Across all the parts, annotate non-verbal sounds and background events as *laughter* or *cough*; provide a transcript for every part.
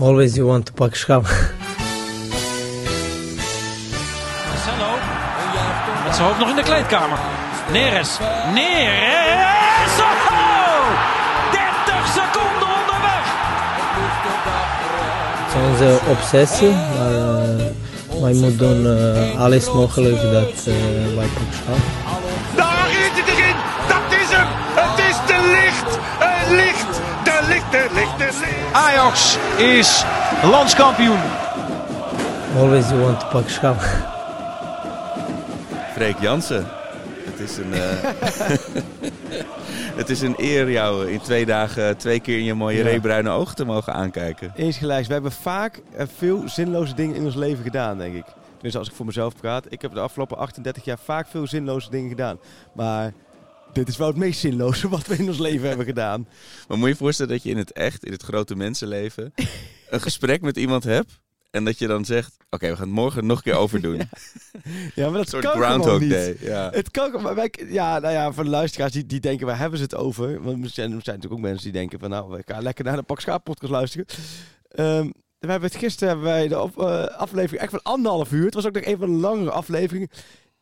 Always you want to pak schap. Marcelo. Met zijn hoofd nog in de kleedkamer. Neres. Neres. Oh! 30 seconden onderweg. Het is onze obsessie, maar uh, wij moeten doen uh, alles mogelijk dat uh, wij pak schap. Ajax is landskampioen. Always you want to pak schap. Freek Jansen. Het is een, uh, *laughs* het is een eer jou in twee dagen twee keer in je mooie ja. reebruine ogen te mogen aankijken. Eens gelijk. We hebben vaak uh, veel zinloze dingen in ons leven gedaan, denk ik. Dus als ik voor mezelf praat, ik heb de afgelopen 38 jaar vaak veel zinloze dingen gedaan. Maar dit is wel het meest zinloze wat we in ons leven hebben gedaan. Maar moet je je voorstellen dat je in het echt, in het grote mensenleven, een gesprek met iemand hebt en dat je dan zegt, oké, okay, we gaan het morgen nog een keer overdoen. *laughs* ja. ja, maar dat soort kan Groundhog niet. Day. Ja. Het kan maar wij, ja, nou ja, voor de luisteraars die, die denken, waar hebben ze het over? Want er zijn, er zijn natuurlijk ook mensen die denken van, nou, we gaan lekker naar de Pak Schaap podcast luisteren. Um, we hebben het gisteren hebben wij de op, uh, aflevering echt van anderhalf uur. Het was ook nog een van de langere afleveringen.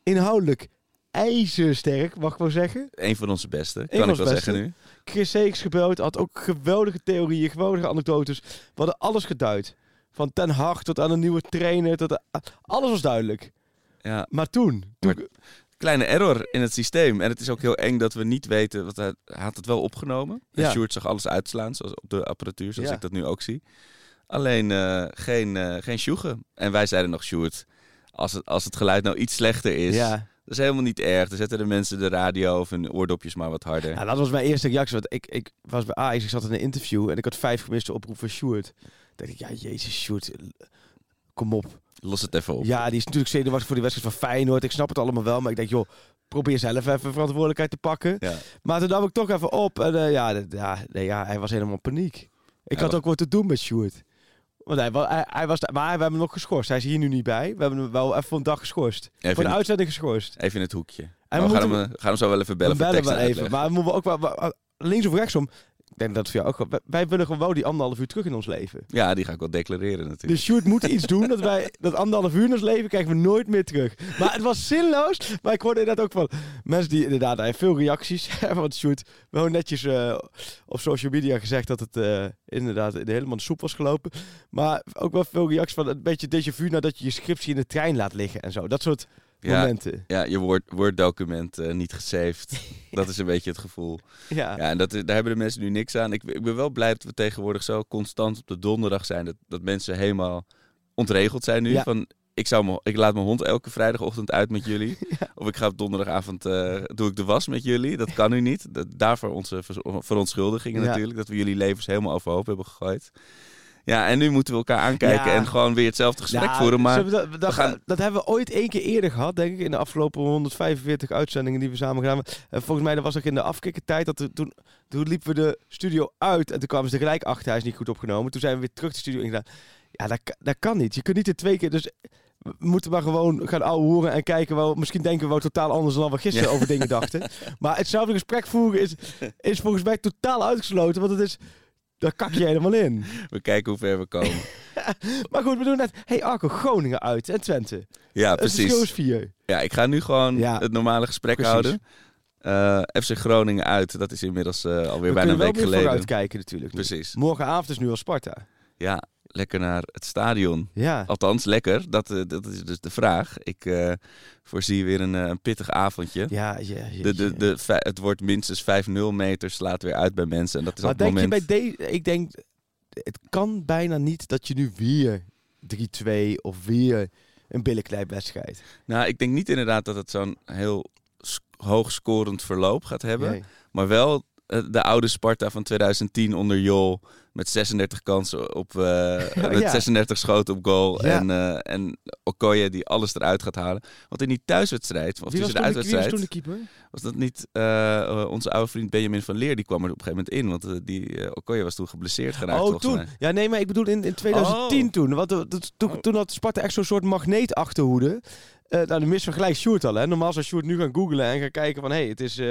Inhoudelijk ijzersterk, mag ik wel zeggen. Een van onze beste, kan ik wel beste. zeggen nu. Chris Seeks gebeld, had ook geweldige theorieën, geweldige anekdotes. We hadden alles geduid. Van Ten Hag tot aan een nieuwe trainer. Tot alles was duidelijk. Ja. Maar toen... toen maar, kleine error in het systeem. En het is ook heel eng dat we niet weten... Want hij, had het wel opgenomen. En Ja. Sjoerd zag alles uitslaan zoals op de apparatuur, zoals Ja. ik dat nu ook zie. Alleen eh, geen, eh geen sjoegen. En wij zeiden nog, Sjoerd, als het, als het geluid nou iets slechter is... ja. Dat is helemaal niet erg. Dan zetten de mensen de radio of hun oordopjes maar wat harder. ja, dat was mijn eerste reactie. Want ik, ik was bij Ajax, ik zat in een interview en ik had vijf gemiste oproepen van Sjoerd. Toen dacht ik, ja, jezus, Sjoerd, kom op. Los het even op. Ja, die is natuurlijk zenuwachtig voor die wedstrijd van Feyenoord. Ik snap het allemaal wel, maar ik denk, joh, probeer zelf even verantwoordelijkheid te pakken. Ja. Maar toen nam ik toch even op en eh, ja, ja, nee, ja, hij was helemaal paniek. Ik had ook wat te doen met Sjoerd. Want hij, wa- hij, hij was, maar we hebben hem nog geschorst. Hij is hier nu niet bij. We hebben hem wel even een dag geschorst. Even voor de uitzending geschorst. Even in het hoekje. En we gaan hem, gaan hem zo wel even bellen We voor bellen wel even. Maar we moeten ook wel, wel- links of rechtsom. Denk dat voor jou ook wel. wij- willen gewoon die anderhalf uur terug in ons leven. Ja, die ga ik wel declareren natuurlijk. Dus Sjoerd moet iets doen dat wij dat anderhalf uur in ons leven krijgen we nooit meer terug. Maar het was zinloos. Maar ik hoorde inderdaad ook van mensen die inderdaad hij veel reacties. *laughs* Want Sjoerd wel netjes eh, op social media gezegd dat het eh, inderdaad helemaal de soep was gelopen. Maar ook wel veel reacties van een beetje déjà vu nadat je je scriptie in de trein laat liggen en zo. Dat soort Ja, momenten. ja, je Word- Word-document eh, niet gesaved. *laughs* dat is een beetje het gevoel. Ja. Ja, en dat, daar hebben de mensen nu niks aan. Ik, ik ben wel blij dat we tegenwoordig zo constant op de donderdag zijn. Dat, dat mensen helemaal ontregeld zijn nu. Ja. Van, ik, zou me, ik laat mijn hond elke vrijdagochtend uit met jullie. *laughs* Of ik ga op donderdagavond eh, doe ik de was met jullie. Dat kan nu niet. Dat, daarvoor onze verontschuldigingen Ja. natuurlijk. Dat we jullie levens helemaal overhoop hebben gegooid. Ja, en nu moeten we elkaar aankijken Ja. en gewoon weer hetzelfde gesprek Ja, voeren. Maar we dat, dat, we gaan- dat hebben we ooit één keer eerder gehad, denk ik, in de afgelopen 145 uitzendingen die we samen gedaan hebben. En volgens mij dat was ook in de afkikkertijd, dat we, toen, toen liepen we de studio uit en toen kwamen ze er gelijk achter, hij is niet goed opgenomen. Toen zijn we weer terug de studio ingegaan. Ja, dat, dat kan niet. Je kunt niet in twee keer, dus we moeten maar gewoon gaan ouwe horen en kijken. Wel, misschien denken we wel totaal anders dan we gisteren over dingen dachten. *laughs* Maar hetzelfde gesprek voeren is, is volgens mij totaal uitgesloten, want het is... Daar kak je helemaal in. *laughs* we kijken hoe ver we komen. *laughs* Maar goed, we doen net... Hey Arco, Groningen uit en Twente. Ja, Het precies. is vier. Ja, ik ga nu gewoon Ja. het normale gesprek Precies. houden. Eh, FC Groningen uit, dat is inmiddels eh, alweer We bijna kunnen een wel week weer geleden. vooruitkijken natuurlijk. nu. Precies. Morgenavond is nu al Sparta. Ja, lekker naar het stadion. Ja. Althans, lekker. Dat, eh, dat is dus de vraag. Ik eh, voorzie weer een, eh, een pittig avondje. Ja, ja, ja, De, de, de, het wordt minstens 5-0 meter, slaat weer uit bij mensen. En dat is maar op het denk moment... je bij deze... Ik denk, het kan bijna niet dat je nu weer 3-2 of weer een billenklei-wedstrijd. Nou, ik denk niet inderdaad dat het zo'n heel s- hoog scorend verloop gaat hebben. Nee. Maar wel de oude Sparta van 2010 onder Jol. Met 36 kansen op. eh, *laughs* met ja. 36 schoten op goal. Ja. En, eh en Okoye die alles eruit gaat halen. Want in die thuiswedstrijd, of tussen de toen de, was uitwedstrijd. toen de keeper? Was dat niet eh, onze oude vriend Benjamin van Leer? Die kwam er op een gegeven moment in. Want die Okoye was toen geblesseerd geraakt. Oh, toen. mij. Ja, nee, maar ik bedoel in, in 2010 Oh. toen. Want, eh, dat, toen, toen had Sparta echt zo'n soort magneetachterhoede. Eh nou, we gelijk Sjoerd al. Hè. Normaal zou Sjoerd nu gaan googlen en gaan kijken van... Hé, hey, het is...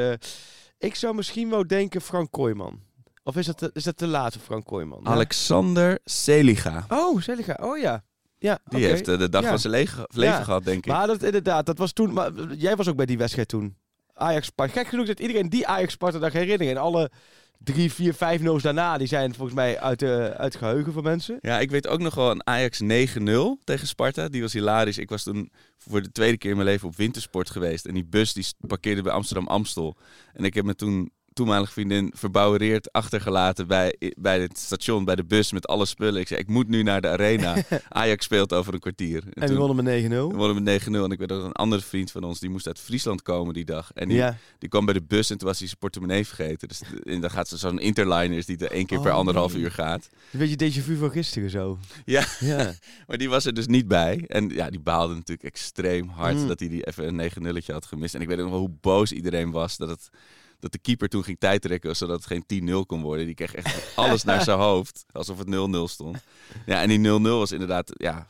ik zou misschien wel denken Frank Kooijman. Of is dat, te- is dat te laat voor Frank Kooijman? Alexander Seliga. Oh, Zeliga. Oh ja. Ja, Die heeft eh, de dag Ja. van zijn leven, leven Ja. gehad, denk ik. Maar dat inderdaad, dat was toen. Maar jij was ook bij die wedstrijd toen. Ajax Sparta. Gek genoeg dat iedereen die Ajax Sparta dag herinnert. En alle drie, vier, vijf no's daarna, die zijn volgens mij uit, eh, uit het geheugen van mensen. Ja, ik weet ook nog wel een Ajax 9-0 tegen Sparta. Die was hilarisch. Ik was toen voor de tweede keer in mijn leven op wintersport geweest. En die bus die parkeerde bij Amsterdam Amstel. En ik heb me toen toenmalige vriendin verbouwereerd achtergelaten bij, bij het station, bij de bus met alle spullen. Ik zei, ik moet nu naar de arena. *laughs* Ajax speelt over een kwartier. En toen wonnen met 9-0. wonnen we met 9-0. En ik weet ook een andere vriend van ons, die moest uit Friesland komen die dag. En die, Ja. die kwam bij de bus en toen was hij zijn portemonnee vergeten. Dus en dan gaat ze zo'n interliner die er één keer per Oh, anderhalf nee. uur gaat. Een beetje déjà vu van gisteren zo. Ja. Ja. *laughs* Maar die was er dus niet bij. En ja, die baalde natuurlijk extreem hard Mm. dat hij die even een 9 nulletje had gemist. En ik weet nog wel hoe boos iedereen was dat, het, dat de keeper toen ging tijdrekken zodat het geen 10-0 kon worden. Die kreeg echt alles naar zijn *laughs* hoofd, alsof het 0-0 stond. Ja, en die 0-0 was inderdaad, ja,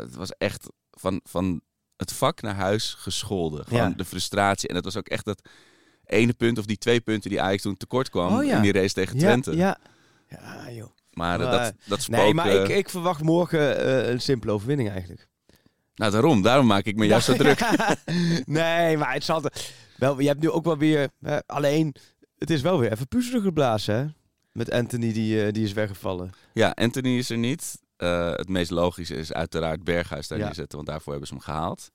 het was echt van, van het vak naar huis gescholden. Gewoon Ja. de frustratie. En het was ook echt dat ene punt of die twee punten die Ajax toen tekort kwam Oh ja. in die race tegen Twente. ja. Ja, joh. Maar dat, dat spook... Nee, maar eh, ik, ik verwacht morgen eh, een simpele overwinning eigenlijk. Nou, daarom. Daarom maak ik me juist zo *laughs* druk. nee, maar het zal... Wel, je hebt nu ook wel weer... hè, alleen, het is wel weer even puzzelen geblazen, hè? Met Anthony, die, eh, die is weggevallen. Ja, Anthony is er niet. Eh, het meest logische is uiteraard Berghuis daar Ja. want daarvoor hebben ze hem gehaald.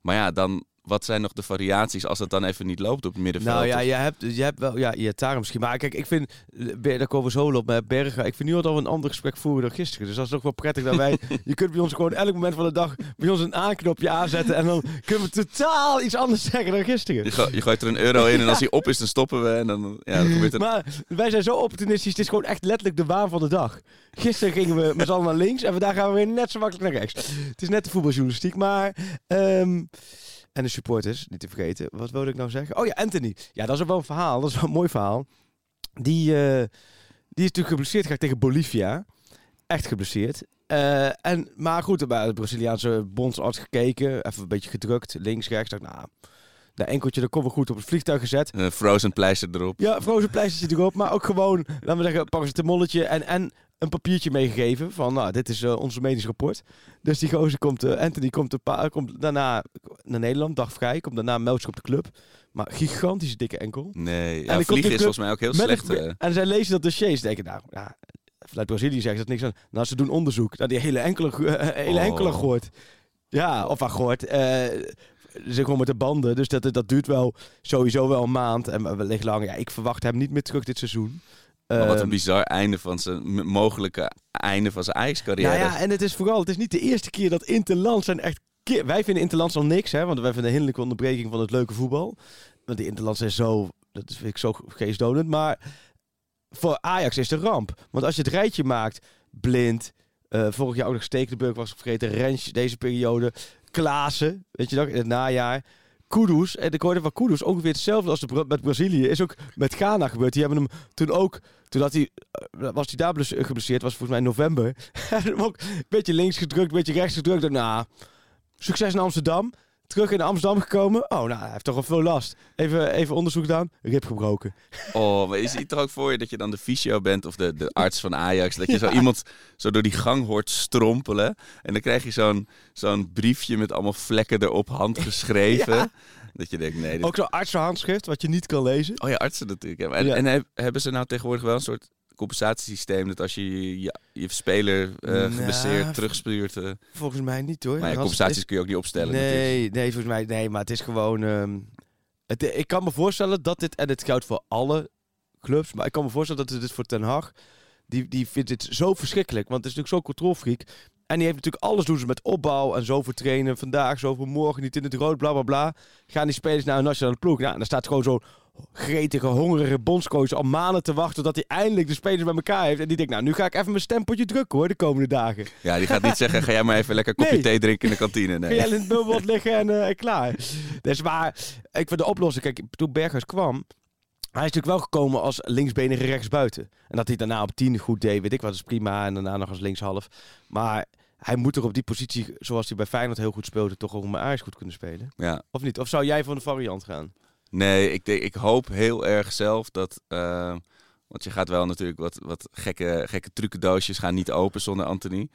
Maar ja, dan, wat zijn nog de variaties als het dan even niet loopt op het middenveld? Nou ja, Of- je hebt, je hebt wel... Ja, je hebt daar misschien... Maar kijk, ik vind... eh, Daar komen we zo op met Bergen. Ik vind nu al dat we een ander gesprek voeren dan gisteren. Dus dat is toch wel prettig dat wij... *laughs* je kunt bij ons gewoon elk moment van de dag... bij ons een aanknopje aanzetten... en dan kunnen we totaal iets anders zeggen dan gisteren. je, go- je gooit er een euro in en als hij op is, dan stoppen we. En dan, ja, dan gebeurt er... Maar wij zijn zo opportunistisch. Het is gewoon echt letterlijk de waan van de dag. Gisteren gingen we met z'n allen naar links. En vandaag gaan we weer net zo makkelijk naar rechts. Het is net de voetbaljournalistiek. Maar... ehm, en de supporters, niet te vergeten. Wat wilde ik nou zeggen? Oh ja, Anthony. Ja, dat is ook wel een verhaal. Dat is wel een mooi verhaal. Die, eh, die is natuurlijk geblesseerd geraakt tegen Bolivia. Echt geblesseerd. Eh, en, maar goed, bij de Braziliaanse bondsarts gekeken. Even een beetje gedrukt. Links, rechts. Dacht, nou, dat enkeltje, dat komt wel goed op het vliegtuig gezet. Een frozen pleister erop. Ja, frozen pleistertje erop. Maar ook gewoon, laten we zeggen, paracetamoletje en, en een papiertje meegegeven. Van, nou, dit is eh, onze medisch rapport. Dus die gozer komt, eh, Anthony komt, een paar, komt daarna naar Nederland, dag vrij. Komt daarna meldt zich op de club. Maar gigantische dikke enkel. Nee, En ja, vliegen is volgens mij ook heel slecht. een- eh. en zij lezen dat dossier. Ze denken, nou, ja, vanuit Brazilië zeggen ze dat niks aan. Nou, ze doen onderzoek naar die hele enkele, eh, hele Oh. enkele gooit. Ja, of waar gooit. eh ze gewoon met de banden. Dus dat, dat duurt wel sowieso wel een maand. En wellicht langer. Ja, ik verwacht hem niet meer terug dit seizoen. Maar wat een Ehm, bizar einde van zijn mogelijke einde van zijn Ajax-carrière. Nou ja, en het is vooral, het is niet de eerste keer dat Interlands zijn echt... Wij vinden Interlands al niks, hè, want wij vinden een hinderlijke onderbreking van het leuke voetbal. Want die Interlands zijn zo, dat vind ik zo geestdodend. Maar voor Ajax is een ramp. Want als je het rijtje maakt, Blind, eh, vorig jaar ook nog Stekelenburg was vergeten, Rens deze periode, Klaassen, weet je nog, in het najaar. Kudus, en ik hoorde van Kudus ongeveer hetzelfde als met Brazilië. Is ook met Ghana gebeurd. Die hebben hem toen ook, toen hij, eh, was hij daar bless- geblesseerd, was volgens mij in november. *laughs* Hem ook een beetje links gedrukt, een beetje rechts gedrukt. Nou, succes in Amsterdam. Terug in Amsterdam gekomen. Oh, nou, hij heeft toch wel veel last. Even, even onderzoek gedaan. Rib gebroken. Oh, maar je ziet toch ook voor je dat je dan de fysio bent of de, de arts van Ajax. Dat je zo iemand zo door die gang hoort strompelen. En dan krijg je zo'n zo'n briefje met allemaal vlekken erop, handgeschreven. Ja. Dat je denkt, nee. Dit... Ook zo'n artsenhandschrift, wat je niet kan lezen. Oh ja, artsen natuurlijk. En, Ja. en heb- hebben ze nou tegenwoordig wel een soort compensatiesysteem dat als je je, je speler eh Nou, geblesseerd terugstuurt. eh Volgens mij niet hoor. maar ja, compensaties kun je ook niet opstellen. Nee, nee, volgens mij nee, maar het is gewoon. ehm, het, ik kan me voorstellen dat dit en het geldt voor alle clubs, maar ik kan me voorstellen dat het dit voor Ten Hag die die vindt dit zo verschrikkelijk, want het is natuurlijk zo controlfreak. En die heeft natuurlijk alles doen ze met opbouw en zoveel trainen vandaag, zoveel morgen, niet in het rood, bla bla bla. Gaan die spelers naar een nationale ploeg? Nou, en dan staat gewoon zo'n gretige, hongerige bondscoach al maanden te wachten tot hij eindelijk de spelers bij elkaar heeft. En die denkt, nou, nu ga ik even mijn stempeltje drukken hoor, de komende dagen. Ja, die gaat niet zeggen, ga jij maar even lekker kopje Nee. thee drinken in de kantine. Ga Nee. jij in het bubbelbad liggen en eh, klaar. Dus maar, ik vind de oplossing, kijk, toen Berghuis kwam, hij is natuurlijk wel gekomen als linksbenige rechtsbuiten. En dat hij daarna op 10 goed deed, weet ik wat, is prima. En daarna nog als linkshalf. Maar hij moet toch op die positie, zoals hij bij Feyenoord heel goed speelde, toch ook met Ajax goed kunnen spelen? Ja. Of niet? Of zou jij voor de variant gaan? Nee, ik, denk, ik hoop heel erg zelf dat. eh, Want je gaat wel natuurlijk wat, wat gekke, gekke trucendoosjes gaan niet open zonder Anthony.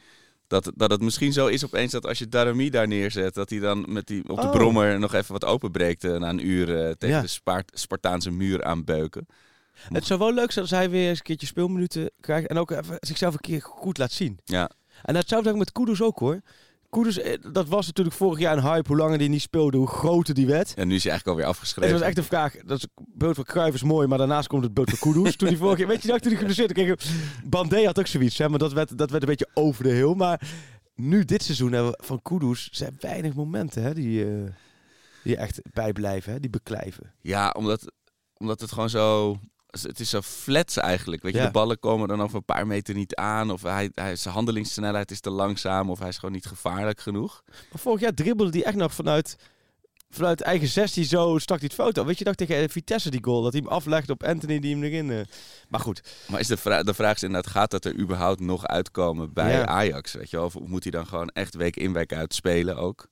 Dat, dat het misschien zo is opeens dat als je Darami daar neerzet, dat hij dan met die, op de Oh. brommer nog even wat openbreekt eh, na een uur eh, tegen Ja. de Spaart- Spartaanse muur aanbeuken. Het zou wel leuk zijn als hij weer eens een keertje speelminuten krijgt. En ook even zichzelf een keer goed laat zien. Ja, En dat zou ik met Kudus ook hoor. Kudus, eh, dat was natuurlijk vorig jaar een hype. Hoe langer die niet speelde, hoe groter die werd. en nu is hij eigenlijk alweer Het afgeschreven. was echt een vraag. Dat is, het beeld van Cruijff is mooi, maar daarnaast komt het beeld van Kudus. toen die vorige keer, weet je nog, toen hij geblesseerd kreeg. Bandé had ook zoiets, hè, maar dat werd, dat werd een beetje over de hill. Maar nu dit seizoen hebben we van Kudus zijn weinig momenten hè, die, eh, die echt bijblijven, hè, die beklijven. Ja, omdat, omdat het gewoon zo... Het is zo flats eigenlijk. Weet je, Ja. de ballen komen dan over een paar meter niet aan. Of hij, hij, zijn handelingssnelheid is te langzaam. Of hij is gewoon niet gevaarlijk genoeg. Maar vorig jaar dribbelde die echt nog vanuit, vanuit eigen 16 zo stak hij het foto. Weet je nog tegen Vitesse die goal, dat hij hem aflegde op Anthony die hem erin... eh, Maar goed, Maar is de, vra de vraag is inderdaad, gaat dat er überhaupt nog uitkomen bij Ja. Ajax? Weet je? Of moet hij dan gewoon echt week in, week uit spelen ook?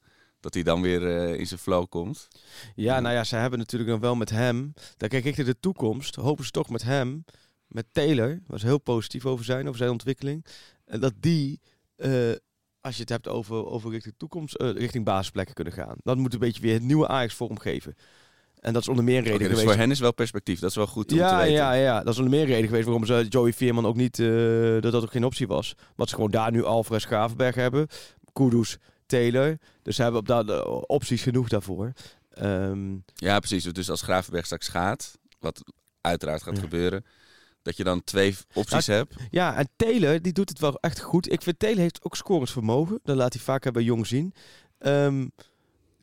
Dat hij dan weer eh, in zijn flow komt? Ja, nou ja, ze hebben natuurlijk nog wel met hem. Daar kijk ik naar de toekomst. Hopen ze toch met hem, met Taylor, was heel positief over zijn, over zijn ontwikkeling. En dat die, eh, als je het hebt over, over richting toekomst, eh, richting basisplekken kunnen gaan. Dat moet een beetje weer het nieuwe Ajax vormgeven. En dat is onder meer een reden Oké, dus geweest. voor hen is wel perspectief. Dat is wel goed om te ja, weten. ja, ja, dat is onder meer een reden geweest waarom ze Joey Veerman ook niet, dat dat ook geen optie was. Want ze gewoon daar nu Alvarez Gravenberg hebben, Kudus, Taylor. Dus ze hebben op dat, eh, opties genoeg daarvoor. Ehm, Ja, precies. Dus als Gravenberg straks gaat, wat uiteraard gaat Ja. gebeuren, dat je dan twee opties Nou, hebt. Ja, en Taylor, die doet het wel echt goed. Ik vind Taylor heeft ook scorensvermogen. Dat laat hij vaker bij Jong zien. Ehm,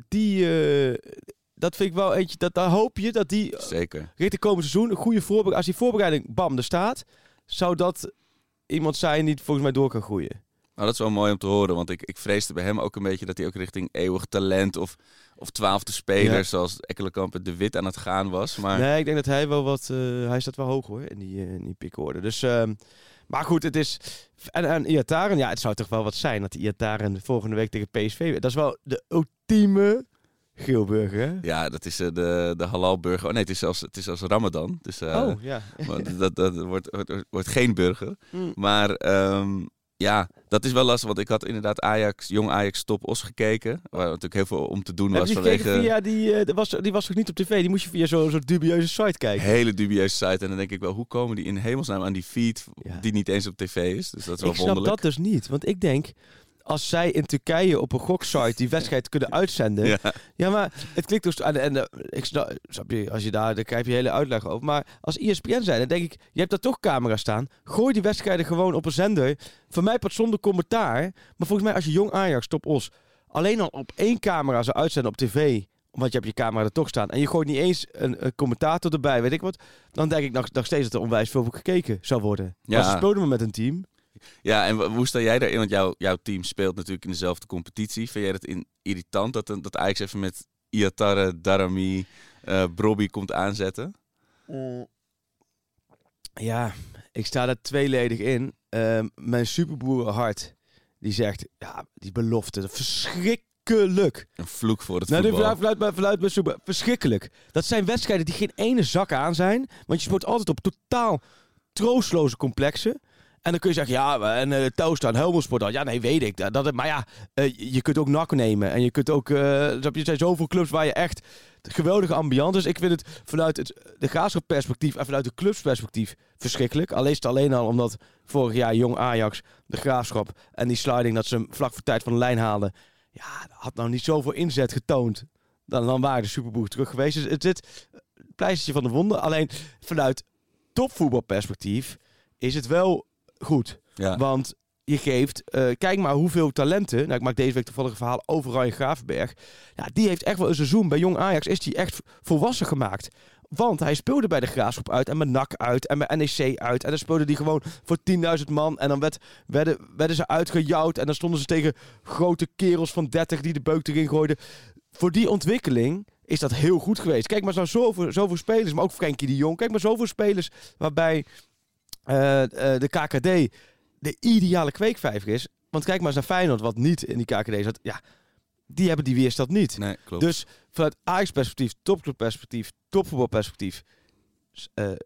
die, eh, dat vind ik wel eentje, dat, daar hoop je dat die Zeker. richting komend seizoen een goede voorbereiding, als die voorbereiding bam er staat, zou dat iemand zijn die volgens mij door kan groeien. Nou, dat is wel mooi om te horen, want ik, ik vreesde bij hem ook een beetje dat hij ook richting eeuwig talent of, of twaalfde speler, Ja. zoals Ekkelenkamp en De Wit aan het gaan was. Maar Nee, ik denk dat hij wel wat, eh, hij staat wel hoog hoor, in die, in die pickorde. Dus, ehm, maar goed, het is, en, en Iataren, ja, het zou toch wel wat zijn dat die Iataren volgende week tegen PSV, dat is wel de ultieme Geelburger, hè? ja, dat is eh, de, de halalburger. Oh nee, het is zelfs, het is zelfs Ramadan. Dus oh, ja. dat, dat wordt, wordt, wordt geen burger. Mm. Maar ehm, ja, dat is wel lastig, want ik had inderdaad Ajax, jong Ajax Top Os gekeken. Waar natuurlijk heel veel om te doen Heb was vanwege... via die, die, was, die was toch niet op tv? Die moest je via zo'n soort dubieuze site kijken. hele dubieuze site. En dan denk ik wel, hoe komen die in hemelsnaam aan die feed Ja. die niet eens op tv is? Dus dat is wel Ik snap wonderlijk. dat dus niet. Want ik denk, als zij in Turkije op een goksite die wedstrijd kunnen uitzenden. Ja, Ja, maar het klinkt dus. En, en eh, ik snap, als je daar, dan krijg je hele uitleg over. Maar als ESPN zijn, dan denk ik, je hebt daar toch camera's staan. Gooi die wedstrijden gewoon op een zender. Voor mij pas zonder commentaar. Maar volgens mij, als je jong Ajax, top Os, alleen al op één camera zou uitzenden op tv. Want je hebt je camera er toch staan. En je gooit niet eens een, een commentator erbij, weet ik wat. Dan denk ik nog, nog steeds dat er onwijs veel gekeken zou worden. Ja. Maar ze speelden maar met een team. Ja, en hoe sta jij daarin? Want jouw, jouw team speelt natuurlijk in dezelfde competitie. Vind jij het in, irritant dat, dat Ajax even met Iatare, Darami, eh Brobby komt aanzetten? Ja, ik sta daar tweeledig in. Ehm, mijn superboerenhart, die zegt, ja, die belofte, verschrikkelijk. Een vloek voor het Nou, voetbal. vanuit, vanuit, mijn- vanuit mijn super, verschrikkelijk. Dat zijn wedstrijden die geen ene zak aan zijn. Want je speelt altijd op totaal troostloze complexen. En dan kun je zeggen, ja, en uh, Telstar en Helmelsport. Ja, nee, weet ik. Dat, dat, maar ja, eh, je- kunt ook NAC nemen. En je kunt ook, eh, er zijn zoveel clubs waar je echt geweldige ambiance. Dus ik vind het vanuit het de graafschap perspectief en vanuit de clubsperspectief verschrikkelijk. Alleen is het alleen al omdat vorig jaar jong Ajax, de graafschap en die sliding dat ze hem vlak voor tijd van de lijn haalden. Ja, had nou niet zoveel inzet getoond. Dan, dan waren de Superboeg terug geweest. Dus het zit pleistertje van de wonden. Alleen vanuit topvoetbalperspectief is het wel goed. ja. Want je geeft, eh, kijk maar hoeveel talenten. Nou, ik maak deze week toevallig een verhaal over Ryan Gravenberg. Ja, die heeft echt wel een seizoen bij Jong Ajax. Is die echt volwassen gemaakt. Want hij speelde bij de Graafschap uit en met NAC uit en met NEC uit. En dan speelde die gewoon voor 10.000 man. En dan werd, werden, werden ze uitgejouwd. En dan stonden ze tegen grote kerels van 30 die de beuk erin gooiden. Voor die ontwikkeling is dat heel goed geweest. Kijk maar zo zoveel, zoveel spelers, maar ook Frenkie de Jong. Kijk maar zoveel spelers waarbij de KKD de ideale kweekvijver is. Want kijk maar eens naar Feyenoord, wat niet in die KKD zat. Ja, die hebben die weerstand niet. Nee, klopt. Dus vanuit Ajax perspectief, topclub perspectief, topvoetbalperspectief, s- eh, eh,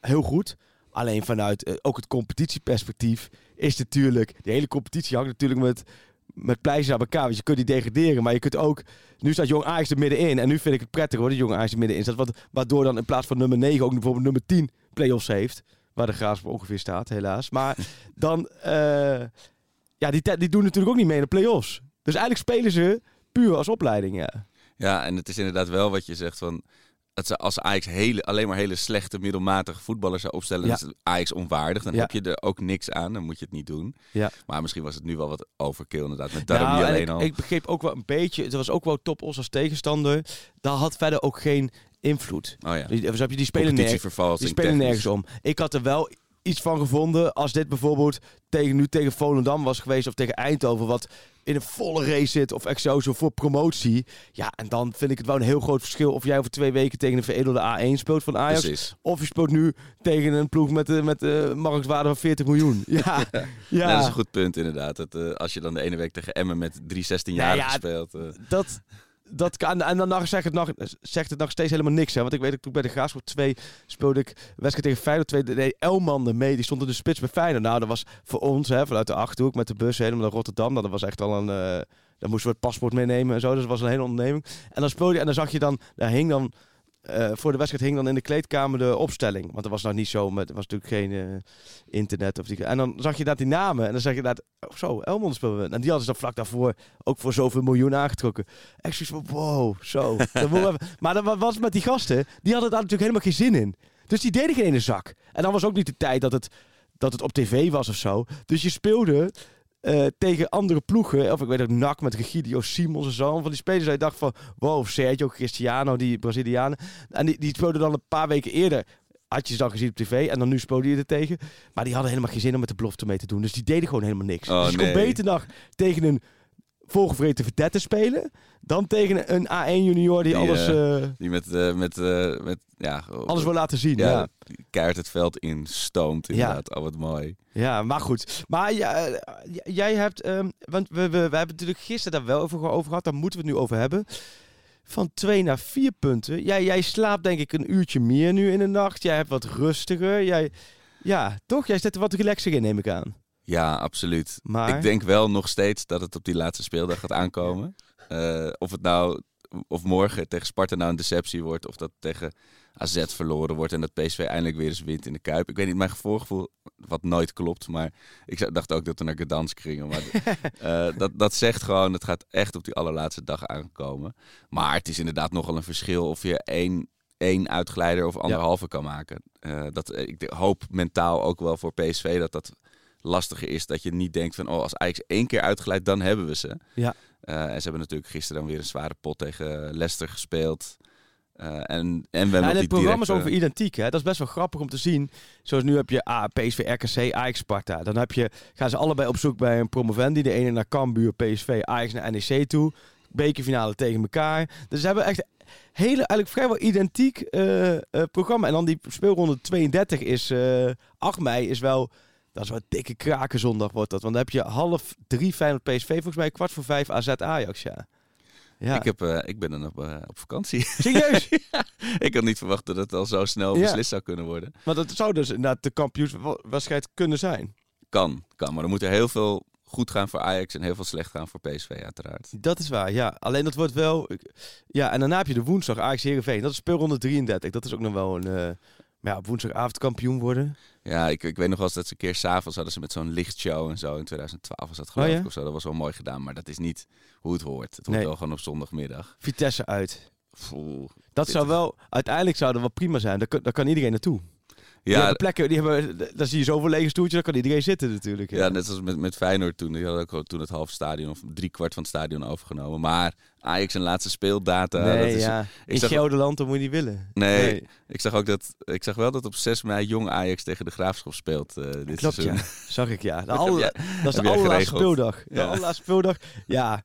heel goed. Alleen vanuit eh, ook het competitieperspectief is natuurlijk... De hele competitie hangt natuurlijk met, met pleisters aan elkaar. Want je kunt die degraderen, maar je kunt ook... Nu staat Jong Ajax er middenin. En nu vind ik het prettig hoor, dat Jong Ajax er middenin staat. Wat, waardoor dan in plaats van nummer 9 ook bijvoorbeeld nummer 10 play-offs heeft. Waar de Graafschap ongeveer staat, helaas. Maar *laughs* dan... eh, ja, die, die doen natuurlijk ook niet mee in de play-offs. Dus eigenlijk spelen ze puur als opleiding, ja. Ja, en het is inderdaad wel wat je zegt van... Dat ze als Ajax hele, alleen maar hele slechte, middelmatige voetballers zou opstellen, Ja. is Ajax onwaardig. Dan Ja. heb je er ook niks aan, dan moet je het niet doen. Ja. Maar misschien was het nu wel wat overkill inderdaad. Met Nou, en alleen ik, al. ik begreep ook wel een beetje, het was ook wel top os als tegenstander. Daar had verder ook geen invloed. oh ja, Die, dus heb je die spelen nergens, die spelen nergens om. Ik had er wel iets van gevonden als dit bijvoorbeeld tegen, nu tegen Volendam was geweest of tegen Eindhoven, wat in een volle race zit of Excelsior voor promotie. Ja, en dan vind ik het wel een heel groot verschil of jij over twee weken tegen een veredelde A1 speelt van Ajax. Precies. Of je speelt nu tegen een ploeg met, eh, met eh marktwaarde van 40 miljoen. *laughs* Ja, ja. Ja, dat is een goed punt inderdaad. Dat, als je dan de ene week tegen Emmen met drie 16-jarigen Nou ja, speelt. dat, dat kan. En dan zegt het nog, zegt het nog steeds helemaal niks. Hè? Want ik weet dat toen bij de Graafschap 2 speelde ik wedstrijd tegen Feyenoord 2. deed Elman er mee. Die stond in de spits bij Feyenoord. Nou, dat was voor ons hè, vanuit de Achterhoek met de bus helemaal naar Rotterdam. Nou, dat was echt al een... eh dan moesten we het paspoort meenemen en zo. Dus dat was een hele onderneming. En dan speelde je en dan zag je dan... Daar hing dan... eh, voor de wedstrijd hing dan in de kleedkamer de opstelling. Want dat was nou niet zo, met, er was natuurlijk geen eh, internet. Of die, en dan zag je dat die namen. En dan zag je dat, oh, zo, Elmond speelde. En die hadden ze dan vlak daarvoor ook voor zoveel miljoen aangetrokken. Echt zoiets van, wow, zo. *laughs* Dat maar dat wa- was met die gasten, die hadden daar natuurlijk helemaal geen zin in. Dus die deden geen ene zak. En dan was ook niet de tijd dat het, dat het op tv was of zo. Dus je speelde eh, tegen andere ploegen. Of ik weet ook, NAC met Regidio Simons en zo. Van die spelers je dacht van, wow, Sergio Cristiano, die Brazilianen. En die, die speelden dan een paar weken eerder. Had je ze dan gezien op tv en dan nu speelde je er tegen. Maar die hadden helemaal geen zin om met de belofte mee te doen. Dus die deden gewoon helemaal niks. Oh, dus je kon beter nog tegen een volgevreten verdette spelen. Dan tegen een A1 junior die, Die, alles, eh, eh, die met, eh, met, met ja, alles wil laten zien. ja, Ja. keihard het veld instoomt inderdaad. Oh, wat mooi. Ja, maar goed. Maar ja, jij hebt, ehm, want we, we, we hebben natuurlijk gisteren daar wel over, over gehad, daar moeten we het nu over hebben. Van twee naar vier punten. Jij, jij slaapt denk ik een uurtje meer nu in de nacht. Jij hebt wat rustiger. Jij, ja, toch? Jij zit er wat relaxer in, neem ik aan. Ja, absoluut. Maar, Ik denk wel nog steeds dat het op die laatste speeldag gaat aankomen. Eh, of het nou, of morgen tegen Sparta nou een deceptie wordt, of dat tegen AZ verloren wordt en dat PSV eindelijk weer eens wint in de Kuip. Ik weet niet, mijn voorgevoel, wat nooit klopt, maar ik dacht ook dat we naar Gdansk gingen. Maar *laughs* eh, dat, dat zegt gewoon, het gaat echt op die allerlaatste dag aankomen. Maar het is inderdaad nogal een verschil of je één, één uitglijder of anderhalve kan maken. Eh, dat, ik hoop mentaal ook wel voor PSV dat dat lastiger is. Dat je niet denkt van, oh, als Ajax één keer uitgeleid, dan hebben we ze. Ja. Eh, en ze hebben natuurlijk gisteren dan weer een zware pot tegen Leicester gespeeld. Eh, en, en we hebben Ja, en die het programma is over identiek. Hè? Dat is best wel grappig om te zien. Zoals nu heb je ah, PSV, RKC, Ajax, Sparta. Dan heb je, gaan ze allebei op zoek bij een promovendi. De ene naar Cambuur, PSV, Ajax naar NEC toe. Bekerfinale tegen elkaar. Dus ze hebben echt hele, eigenlijk vrijwel identiek eh, programma. En dan die speelronde 32 is, eh 8 mei is wel... Dat is wel een dikke krakenzondag wordt dat. Want dan heb je half drie Feyenoord PSV, volgens mij kwart voor vijf AZ Ajax, ja. Ja, Ik, heb, eh, ik ben dan op, eh, op vakantie. serieus? *laughs* ik had niet verwacht dat het al zo snel Ja. beslist zou kunnen worden. Maar dat zou dus inderdaad de kampioenswedstrijd kunnen zijn. Kan, kan. Maar er moet er heel veel goed gaan voor Ajax en heel veel slecht gaan voor PSV uiteraard. Dat is waar, ja. Alleen dat wordt wel... Ja, en daarna heb je de woensdag Ajax Heerenveen. Dat is speelronde 33. Dat is ook nog wel een... maar ja, op woensdagavond kampioen worden. Ja, ik, ik weet nog wel eens dat ze een keer s'avonds hadden ze met zo'n lichtshow en zo. In 2012 was dat geloof Oh, ja? ik of zo. Dat was wel mooi gedaan, maar dat is niet hoe het hoort. Het hoort Nee. wel gewoon op zondagmiddag. Vitesse uit. Dat zou wel... Uiteindelijk zou dat wel prima zijn. Daar, kan- daar kan iedereen naartoe. Die Ja, hebben plekken... Die hebben, daar zie je zoveel lege stoeltjes. Daar kan iedereen zitten natuurlijk. ja, net als met, met Feyenoord toen. Die hadden ook toen het half stadion of drie kwart van het stadion overgenomen. Maar Ajax een laatste speeldata. nee, dat is, ja. In zag- Gelderland, dat moet je niet willen. Nee, ik zag ook dat. Ik zag wel dat op 6 mei jong Ajax tegen de Graafschap speelt. eh, dit Klopt, seizoen. ja. *laughs* Zag ik, ja. De *laughs* alle- dat is de allerlaatste speeldag. De Ja. allerlaatste speeldag. Ja.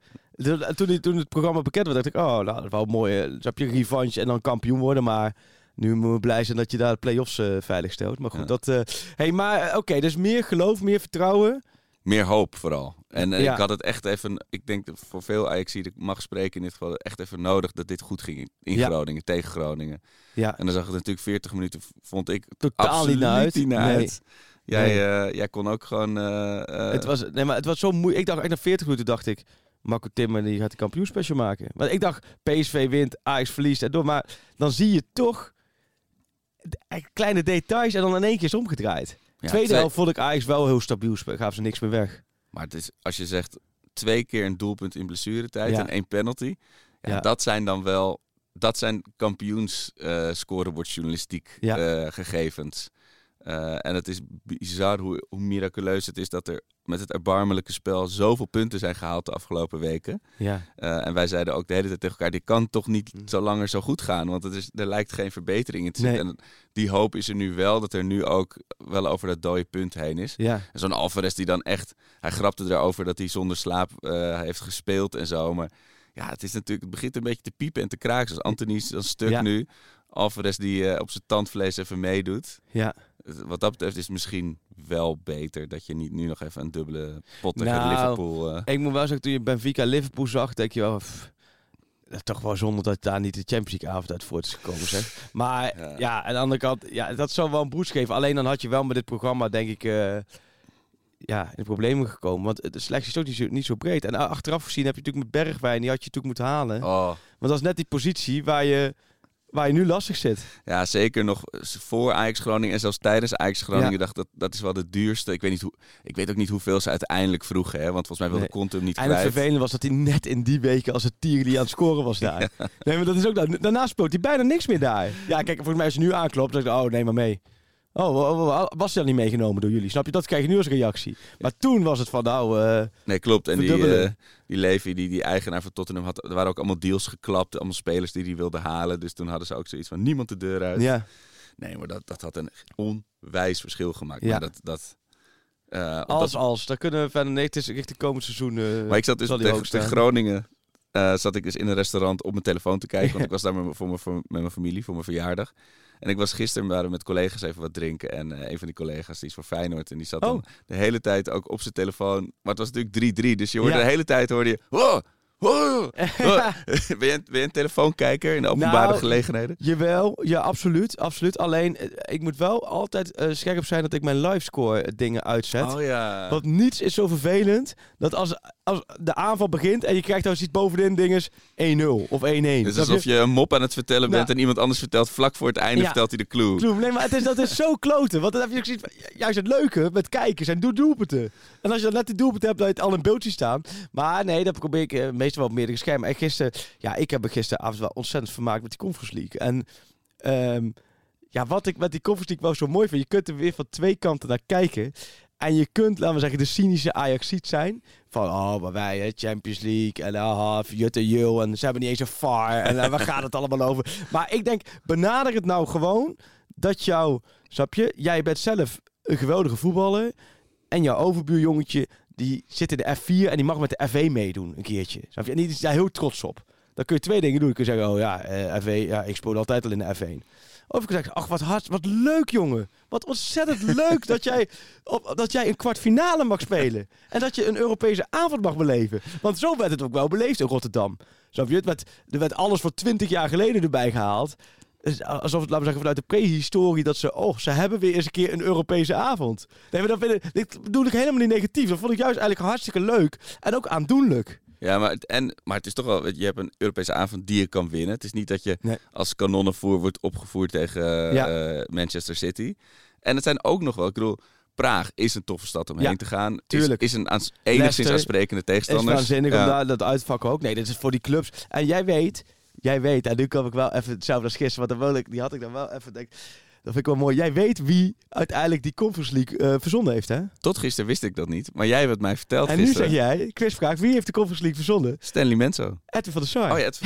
Toen, die- toen het programma bekend werd, dacht ik, oh, nou, dat is wel mooi. Dus heb je revanche en dan kampioen worden, maar... Nu moeten we blij zijn dat je daar de play-offs eh, veilig stelt. Maar goed, Ja. dat... eh, hey, maar eh, oké, dus meer geloof, meer vertrouwen. meer hoop vooral. En Ja. ik had het echt even, ik denk dat voor veel Ajax ik mag spreken in dit geval, echt even nodig dat dit goed ging in, Ja. Groningen, tegen Groningen. Ja, En dan zag het natuurlijk 40 minuten, vond ik totaal niet naar uit. niet naar Nee. uit. Jij, Nee. jij kon ook gewoon... Het was, nee, maar het was zo moeilijk. Ik dacht echt na 40 minuten dacht ik, Marco Timmer die gaat de kampioenspecial maken. Want ik dacht, PSV wint, Ajax verliest en door. Maar dan zie je toch kleine details en dan in één keer is omgedraaid. ja, Tweede twee- helft vond ik Ajax wel heel stabiel. Gaven ze niks meer weg. Maar het is, als je zegt twee keer een doelpunt in blessuretijd Ja. en één penalty. Ja. Dat zijn dan wel, dat zijn kampioens eh scorebordjournalistiek Ja. eh, gegevens. Eh, en het is bizar hoe, hoe miraculeus het is dat er met het erbarmelijke spel zoveel punten zijn gehaald de afgelopen weken. Ja. Eh, en wij zeiden ook de hele tijd tegen elkaar, dit kan toch niet Mm. zo langer zo goed gaan. Want het is, er lijkt geen verbetering in te Nee. zitten. En die hoop is er nu wel, dat er nu ook wel over dat dode punt heen is. Ja. En Zo'n Alvarez die dan echt, hij grapte erover dat hij zonder slaap eh, heeft gespeeld en zo. Maar ja, het is natuurlijk, het begint een beetje te piepen en te kraken. Zoals Anthony is dan stuk Ja. nu. Alvarez die eh, op zijn tandvlees even meedoet. Ja. Wat dat betreft is het misschien wel beter dat je niet nu nog even een dubbele pot tegen Nou, Liverpool... eh, Ik moet wel zeggen, toen je Benfica Liverpool zag, denk je wel... pff, dat is toch wel zonde dat daar niet de Champions League avond uit voort is gekomen, zeg. *laughs* Maar Ja. ja. aan de andere kant, ja, dat zou wel een broes geven. Alleen dan had je wel met dit programma, denk ik, eh, ja, in de problemen gekomen. Want de selectie is ook niet zo, niet zo breed. En achteraf gezien heb je natuurlijk met Bergwijn, die had je natuurlijk moeten halen. oh, Want dat is net die positie waar je, waar je nu lastig zit. Ja, zeker nog voor Ajax Groningen en zelfs tijdens Ajax Groningen Ja. dacht dat dat is wel de duurste. Ik weet, niet hoe, ik weet ook niet hoeveel ze uiteindelijk vroegen, hè, want volgens mij wilde Nee. Conte hem niet En het kwijt. vervelende was dat hij net in die weken als het tier die aan het scoren was *laughs* daar. Nee, maar dat is ook da- daarna speelt hij bijna niks meer daar. Ja, kijk, volgens mij als je nu aanklopt, dan ik, oh, neem maar mee. Oh, wa- wa- wa- was hij dan niet meegenomen door jullie? Snap je? Dat krijg je nu als reactie. Maar toen was het van, nou, eh, Nee, klopt. En die, eh, die Levy, die, die eigenaar van Tottenham, had, er waren ook allemaal deals geklapt. Allemaal spelers die die wilden halen. Dus toen hadden ze ook zoiets van niemand de deur uit. ja. Nee, maar dat, dat had een onwijs verschil gemaakt. Ja. Maar dat... dat eh, Als, dat- als. Daar kunnen we verder nee, het is richting komend seizoen. maar ik zat dus tegen, tegen. Groningen. zat ik dus in een restaurant op mijn telefoon te kijken. Want ik was daar met, mijn- voor mijn, voor, met mijn familie voor mijn verjaardag. En ik was gisteren waren met collega's even wat drinken. En eh, een van die collega's die is voor Feyenoord. En die zat dan Oh. de hele tijd ook op zijn telefoon. Maar het was natuurlijk 3-3. Dus je hoorde Ja. de hele tijd hoorde je... "Wow, wow, *laughs* wow." *laughs* ben, je, ben je een telefoonkijker in de openbare Nou, gelegenheden? Jawel, ja, absoluut. absoluut. Alleen, eh, ik moet wel altijd eh, scherp zijn dat ik mijn livescore dingen uitzet. Oh ja. Want niets is zo vervelend dat als, als de aanval begint en je krijgt dan ziet bovenin dinges 1-0 of 1-1. Het is alsof je een mop aan het vertellen bent Nou. en iemand anders vertelt vlak voor het einde Ja. vertelt hij de clue. Nee, maar het is, dat is zo kloten. Want dan heb je ook zoiets juist het leuke met kijken zijn doe doelpunten. En als je dan net die doelpunten hebt, dat je het al in beeld ziet staan. Maar nee, dat probeer ik eh, meestal wel op meerdere schermen. En gisteren, ja, ik heb me gisteravond wel ontzettend vermaakt met die Conference League. En ehm, ja, wat ik met die Conference League wel zo mooi vind, je kunt er weer van twee kanten naar kijken. En je kunt, laten we zeggen, de cynische Ajaxiet zijn. Van, oh, maar wij, Champions League. En ah, Jutte Jul. En ze hebben niet eens een VAR. En eh, waar gaat het allemaal over? *laughs* Maar ik denk, benader het nou gewoon dat jou, snap je? Jij bent zelf een geweldige voetballer. En jouw overbuurjongetje, die zit in de F4 en die mag met de F1 meedoen een keertje. Snap je? En die is daar heel trots op. Dan kun je twee dingen doen. Je kunt zeggen, oh ja, eh, F1, ja, ik speel altijd al in de F1. Of ik zeggen, ach wat hard, wat leuk jongen. Wat ontzettend leuk dat jij, *laughs* op, dat jij een kwartfinale mag spelen. En dat je een Europese avond mag beleven. Want zo werd het ook wel beleefd in Rotterdam. Snap je? Het werd, er werd alles voor twintig jaar geleden erbij gehaald. Dus alsof het, laten we zeggen, vanuit de prehistorie dat ze, oh, ze hebben weer eens een keer een Europese avond. Nee, maar dat vind ik, dit bedoel ik helemaal niet negatief. Dat vond ik juist eigenlijk hartstikke leuk. En ook aandoenlijk. Ja, maar het, en, maar het is toch wel, je hebt een Europese avond die je kan winnen. Het is niet dat je Nee. als kanonnenvoer wordt opgevoerd tegen Ja. eh, Manchester City. En het zijn ook nog wel, ik bedoel, Praag is een toffe stad om Ja, heen te gaan. Is, tuurlijk. is een aans, enigszins Leicester aansprekende Het tegenstander. is waanzinnig Ja. om daar dat uitvakken ook. Nee, dit is voor die clubs. En jij weet, jij weet, en nu kan ik wel even hetzelfde als gisteren, want dan wil ik, die had ik dan wel even, denk, vind ik wel mooi. Jij weet wie uiteindelijk die Conference League eh, verzonnen heeft, hè? Tot gisteren wist ik dat niet, maar jij hebt het mij verteld en nu zeg jij, quizvraag, wie heeft de Conference League verzonnen? Stanley Menzo. Edwin van der Sar. Oh ja, het,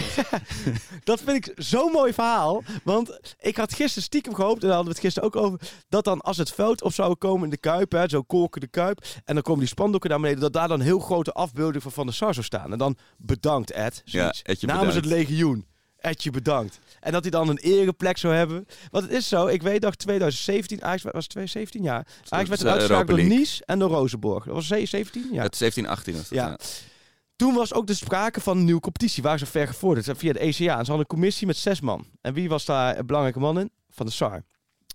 *laughs* Dat vind ik zo'n mooi verhaal. Want ik had gisteren stiekem gehoopt, en daar hadden we het gisteren ook over, dat dan als het veld op zou komen in de Kuip, hè, zo kolken de Kuip, en dan komen die spandoeken naar beneden, dat daar dan heel grote afbeelding van Van der Sar zou staan. En dan bedankt Ed, zoiets. Edje namens bedankt. het legioen. Etje bedankt. En dat hij dan een ereplek zou hebben. Want het is zo, ik weet nog 2017, Ajax was 2017 jaar. Ajax werd uitgeschakeld door. Nice en door Rozenborg. Dat was 17 ja. Het 17, 18 was dat, Ja. ja. Toen was ook de sprake van een nieuwe competitie. Waar ze ver gevorderd via de ECA. En ze hadden een commissie met zes man. En wie was daar een belangrijke man in? Van de SAR.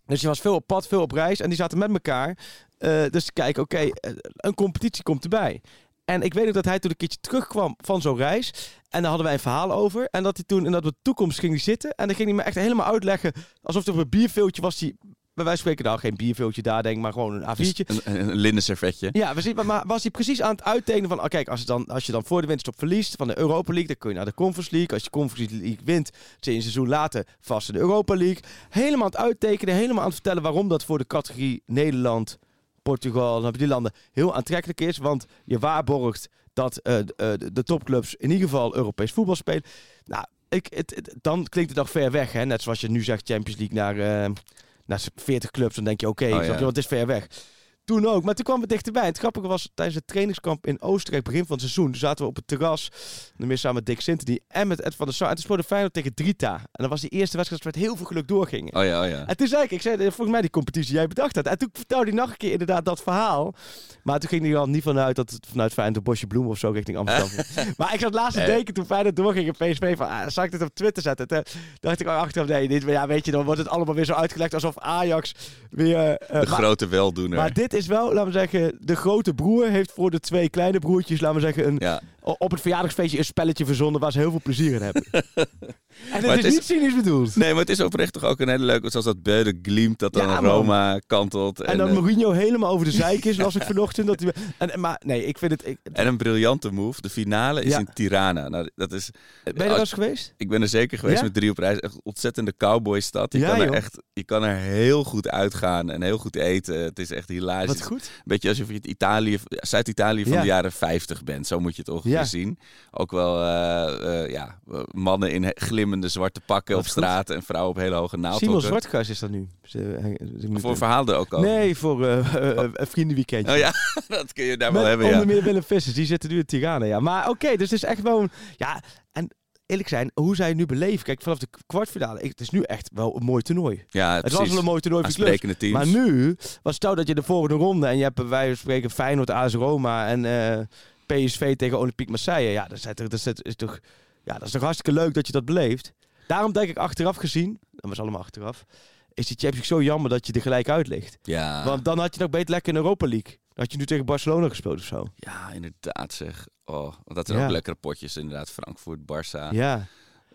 Dus je was veel op pad, veel op reis. En die zaten met elkaar. eh, dus te kijken, oké, eh, een competitie komt erbij. En ik weet ook dat hij toen een keertje terugkwam van zo'n reis. En daar hadden wij een verhaal over. En dat hij toen in dat de toekomst ging hij zitten. En dan ging hij me echt helemaal uitleggen. Alsof het op een bierveeltje was. Die, van spreken, nou geen bierveeltje daar denk ik, maar gewoon een A4'tje. Een, een, een linnen servetje. Ja, we zien, maar- maar was hij precies aan het uittekenen van... Oh, kijk, als, het dan, als je dan voor de winterstop verliest van de Europa League... dan kun je naar de Conference League. Als je Conference League wint, zit je een seizoen later vast in de Europa League. Helemaal aan het uittekenen, helemaal aan het vertellen... waarom dat voor de categorie Nederland, Portugal... dan heb je die landen heel aantrekkelijk is. Want je waarborgt dat eh, de, eh, de- topclubs in ieder geval Europees voetbal spelen. Nou, ik, het, het- dan klinkt het nog ver weg. Hè? Net zoals je nu zegt Champions League naar, eh, naar 40 clubs. Dan denk je, oké, Oh, ja. want het is ver weg. Toen ook, maar toen kwam het dichterbij. Het grappige was, tijdens het trainingskamp in Oostenrijk, begin van het seizoen, zaten we op het terras, dan meer samen met Dick Sintony en met Ed van der Sar. En toen speelde Feyenoord tegen Drita. En dat was die eerste wedstrijd dat we met heel veel geluk doorgingen. Oh ja, oh ja. En toen zei ik, ik zei, eh, volgens mij die competitie jij bedacht had. En toen vertelde hij nog een keer inderdaad dat verhaal. Maar toen ging hij al niet vanuit dat het vanuit Feyenoord een bosje bloemen of zo richting Amsterdam. *laughs* maar ik zat laatst te Eh. denken toen Feyenoord doorging in PSV van, ah, zal ik dit op Twitter zetten? Toen dacht ik al achteraf, nee, dit, ja, weet je, dan wordt het allemaal weer zo uitgelegd alsof Ajax weer... eh, De maar- grote weldoener. maar dit is wel, laten we zeggen, de grote broer heeft voor de twee kleine broertjes, laten we zeggen, een. Op het verjaardagsfeestje een spelletje verzonnen waar ze heel veel plezier in hebben. *laughs* en het is, het is- niet cynisch bedoeld. Nee, maar het is oprecht toch ook een hele leuke, zoals dat Beude Glimt, dat dan Ja, man. Roma kantelt. En dan eh, Mourinho helemaal over de zeik is, las ik vanochtend. Dat hij, en, en- maar nee, ik vind het... Ik, en een briljante move. De finale is Ja. in Tirana. Nou, dat is, ben je er wel eens geweest? ik ben er zeker geweest Ja? met drie op reis. Echt een ontzettende cowboystad. Je, Ja, kan er echt, je kan er heel goed uitgaan en heel goed eten. Het is echt hilarisch. Wat goed. Beetje alsof je het Italië, Zuid-Italië van Ja. de jaren 50 bent. Zo moet je het ongeveer Ja. zien. Ook wel eh, eh, ja, eh, mannen in glimmende zwarte pakken op goed. straat en vrouwen op hele hoge Simon naaldhokken. Zwartgras is dat nu. Moet- Voor verhaalde ook al. Nee, voor eh, eh, eh, een vriendenweekendje. Oh ja, *laughs* dat kun je daar Met wel hebben, onder ja. meer Willem Vissers, die zitten nu in Tirana, ja. Maar oké, dus het is echt wel... een- Ja, en eerlijk zijn, hoe zij het nu beleven. Kijk, vanaf de kwartfinale, het is nu echt wel een mooi toernooi. Ja, Het precies. was wel een mooi toernooi voor clubs. Teams. Maar nu, was stel dat je de volgende ronde en je hebt bij wijze van spreken Feyenoord, AS Roma en eh, PSV tegen Olympique Marseille. Ja, dat is, toch, dat, is, dat is toch, ja, dat is toch hartstikke leuk dat je dat beleeft. Daarom denk ik achteraf gezien, dat was allemaal achteraf, is die Champions League zo jammer dat je er gelijk uit ligt. Ja. Want dan had je nog beter lekker in Europa League. Dan had je nu tegen Barcelona gespeeld of zo. ja, inderdaad zeg. Oh, want dat zijn Ja. ook lekkere potjes inderdaad. Frankfurt, Barça. Ja.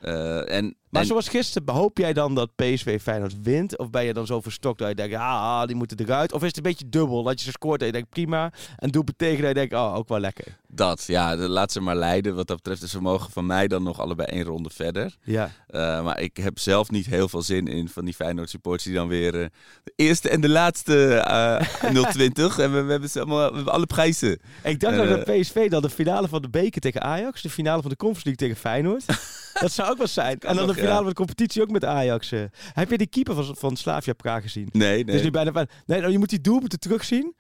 Eh, en, Maar en- zoals gisteren, hoop jij dan dat PSV Feyenoord wint? Of ben je dan zo verstokt dat je denkt, ah, ah, die moeten eruit? Of is het een beetje dubbel, dat je ze scoort en je denkt, prima. En doe het tegen dat je denkt, oh, ook wel lekker. dat, ja, laat ze maar leiden. Wat dat betreft is ze mogen van mij dan nog allebei één ronde verder. Ja. Eh, maar ik heb zelf niet heel veel zin in van die Feyenoord supporters die dan weer eh, de eerste en de laatste eh *laughs* 020. en we, we hebben ze allemaal, we hebben alle prijzen. Ik dacht Eh. dat PSV dan de finale van de beker tegen Ajax, de finale van de Conference League tegen Feyenoord. *laughs* dat zou ook wel zijn. En dan nog, de finale van de competitie ook met Ajax. eh. Heb je die keeper van, van Slavia Praag gezien? Nee, nee. is nu bijna. Nee, nou, je moet die doelpunten terugzien.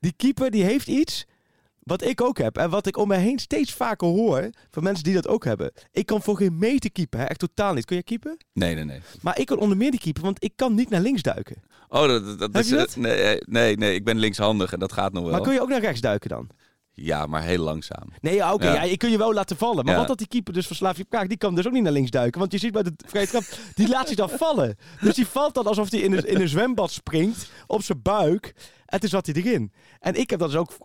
Die keeper die heeft iets wat ik ook heb. En wat ik om me heen steeds vaker hoor van mensen die dat ook hebben. Ik kan voor geen meter keeper. Hè? Echt totaal niet. Kun jij keeper? nee, nee, nee. Maar ik kan onder meer die keeper, want ik kan niet naar links duiken. Oh, dat, dat, is... dat? Nee, eh, nee, nee, ik ben linkshandig en dat gaat nog wel. Maar kun je ook naar rechts duiken dan? Ja, maar heel langzaam. Nee, ja, oké. Ja. Ja. je kun je wel laten vallen. Maar Ja. wat dat die keeper dus van Slavia Praag, die kan dus ook niet naar links duiken. Want je ziet bij de vrije trap, die laat zich dan vallen. Dus die valt dan alsof hij in een, in een zwembad springt, op zijn buik. En toen zat hij erin. En ik heb dat dus ook...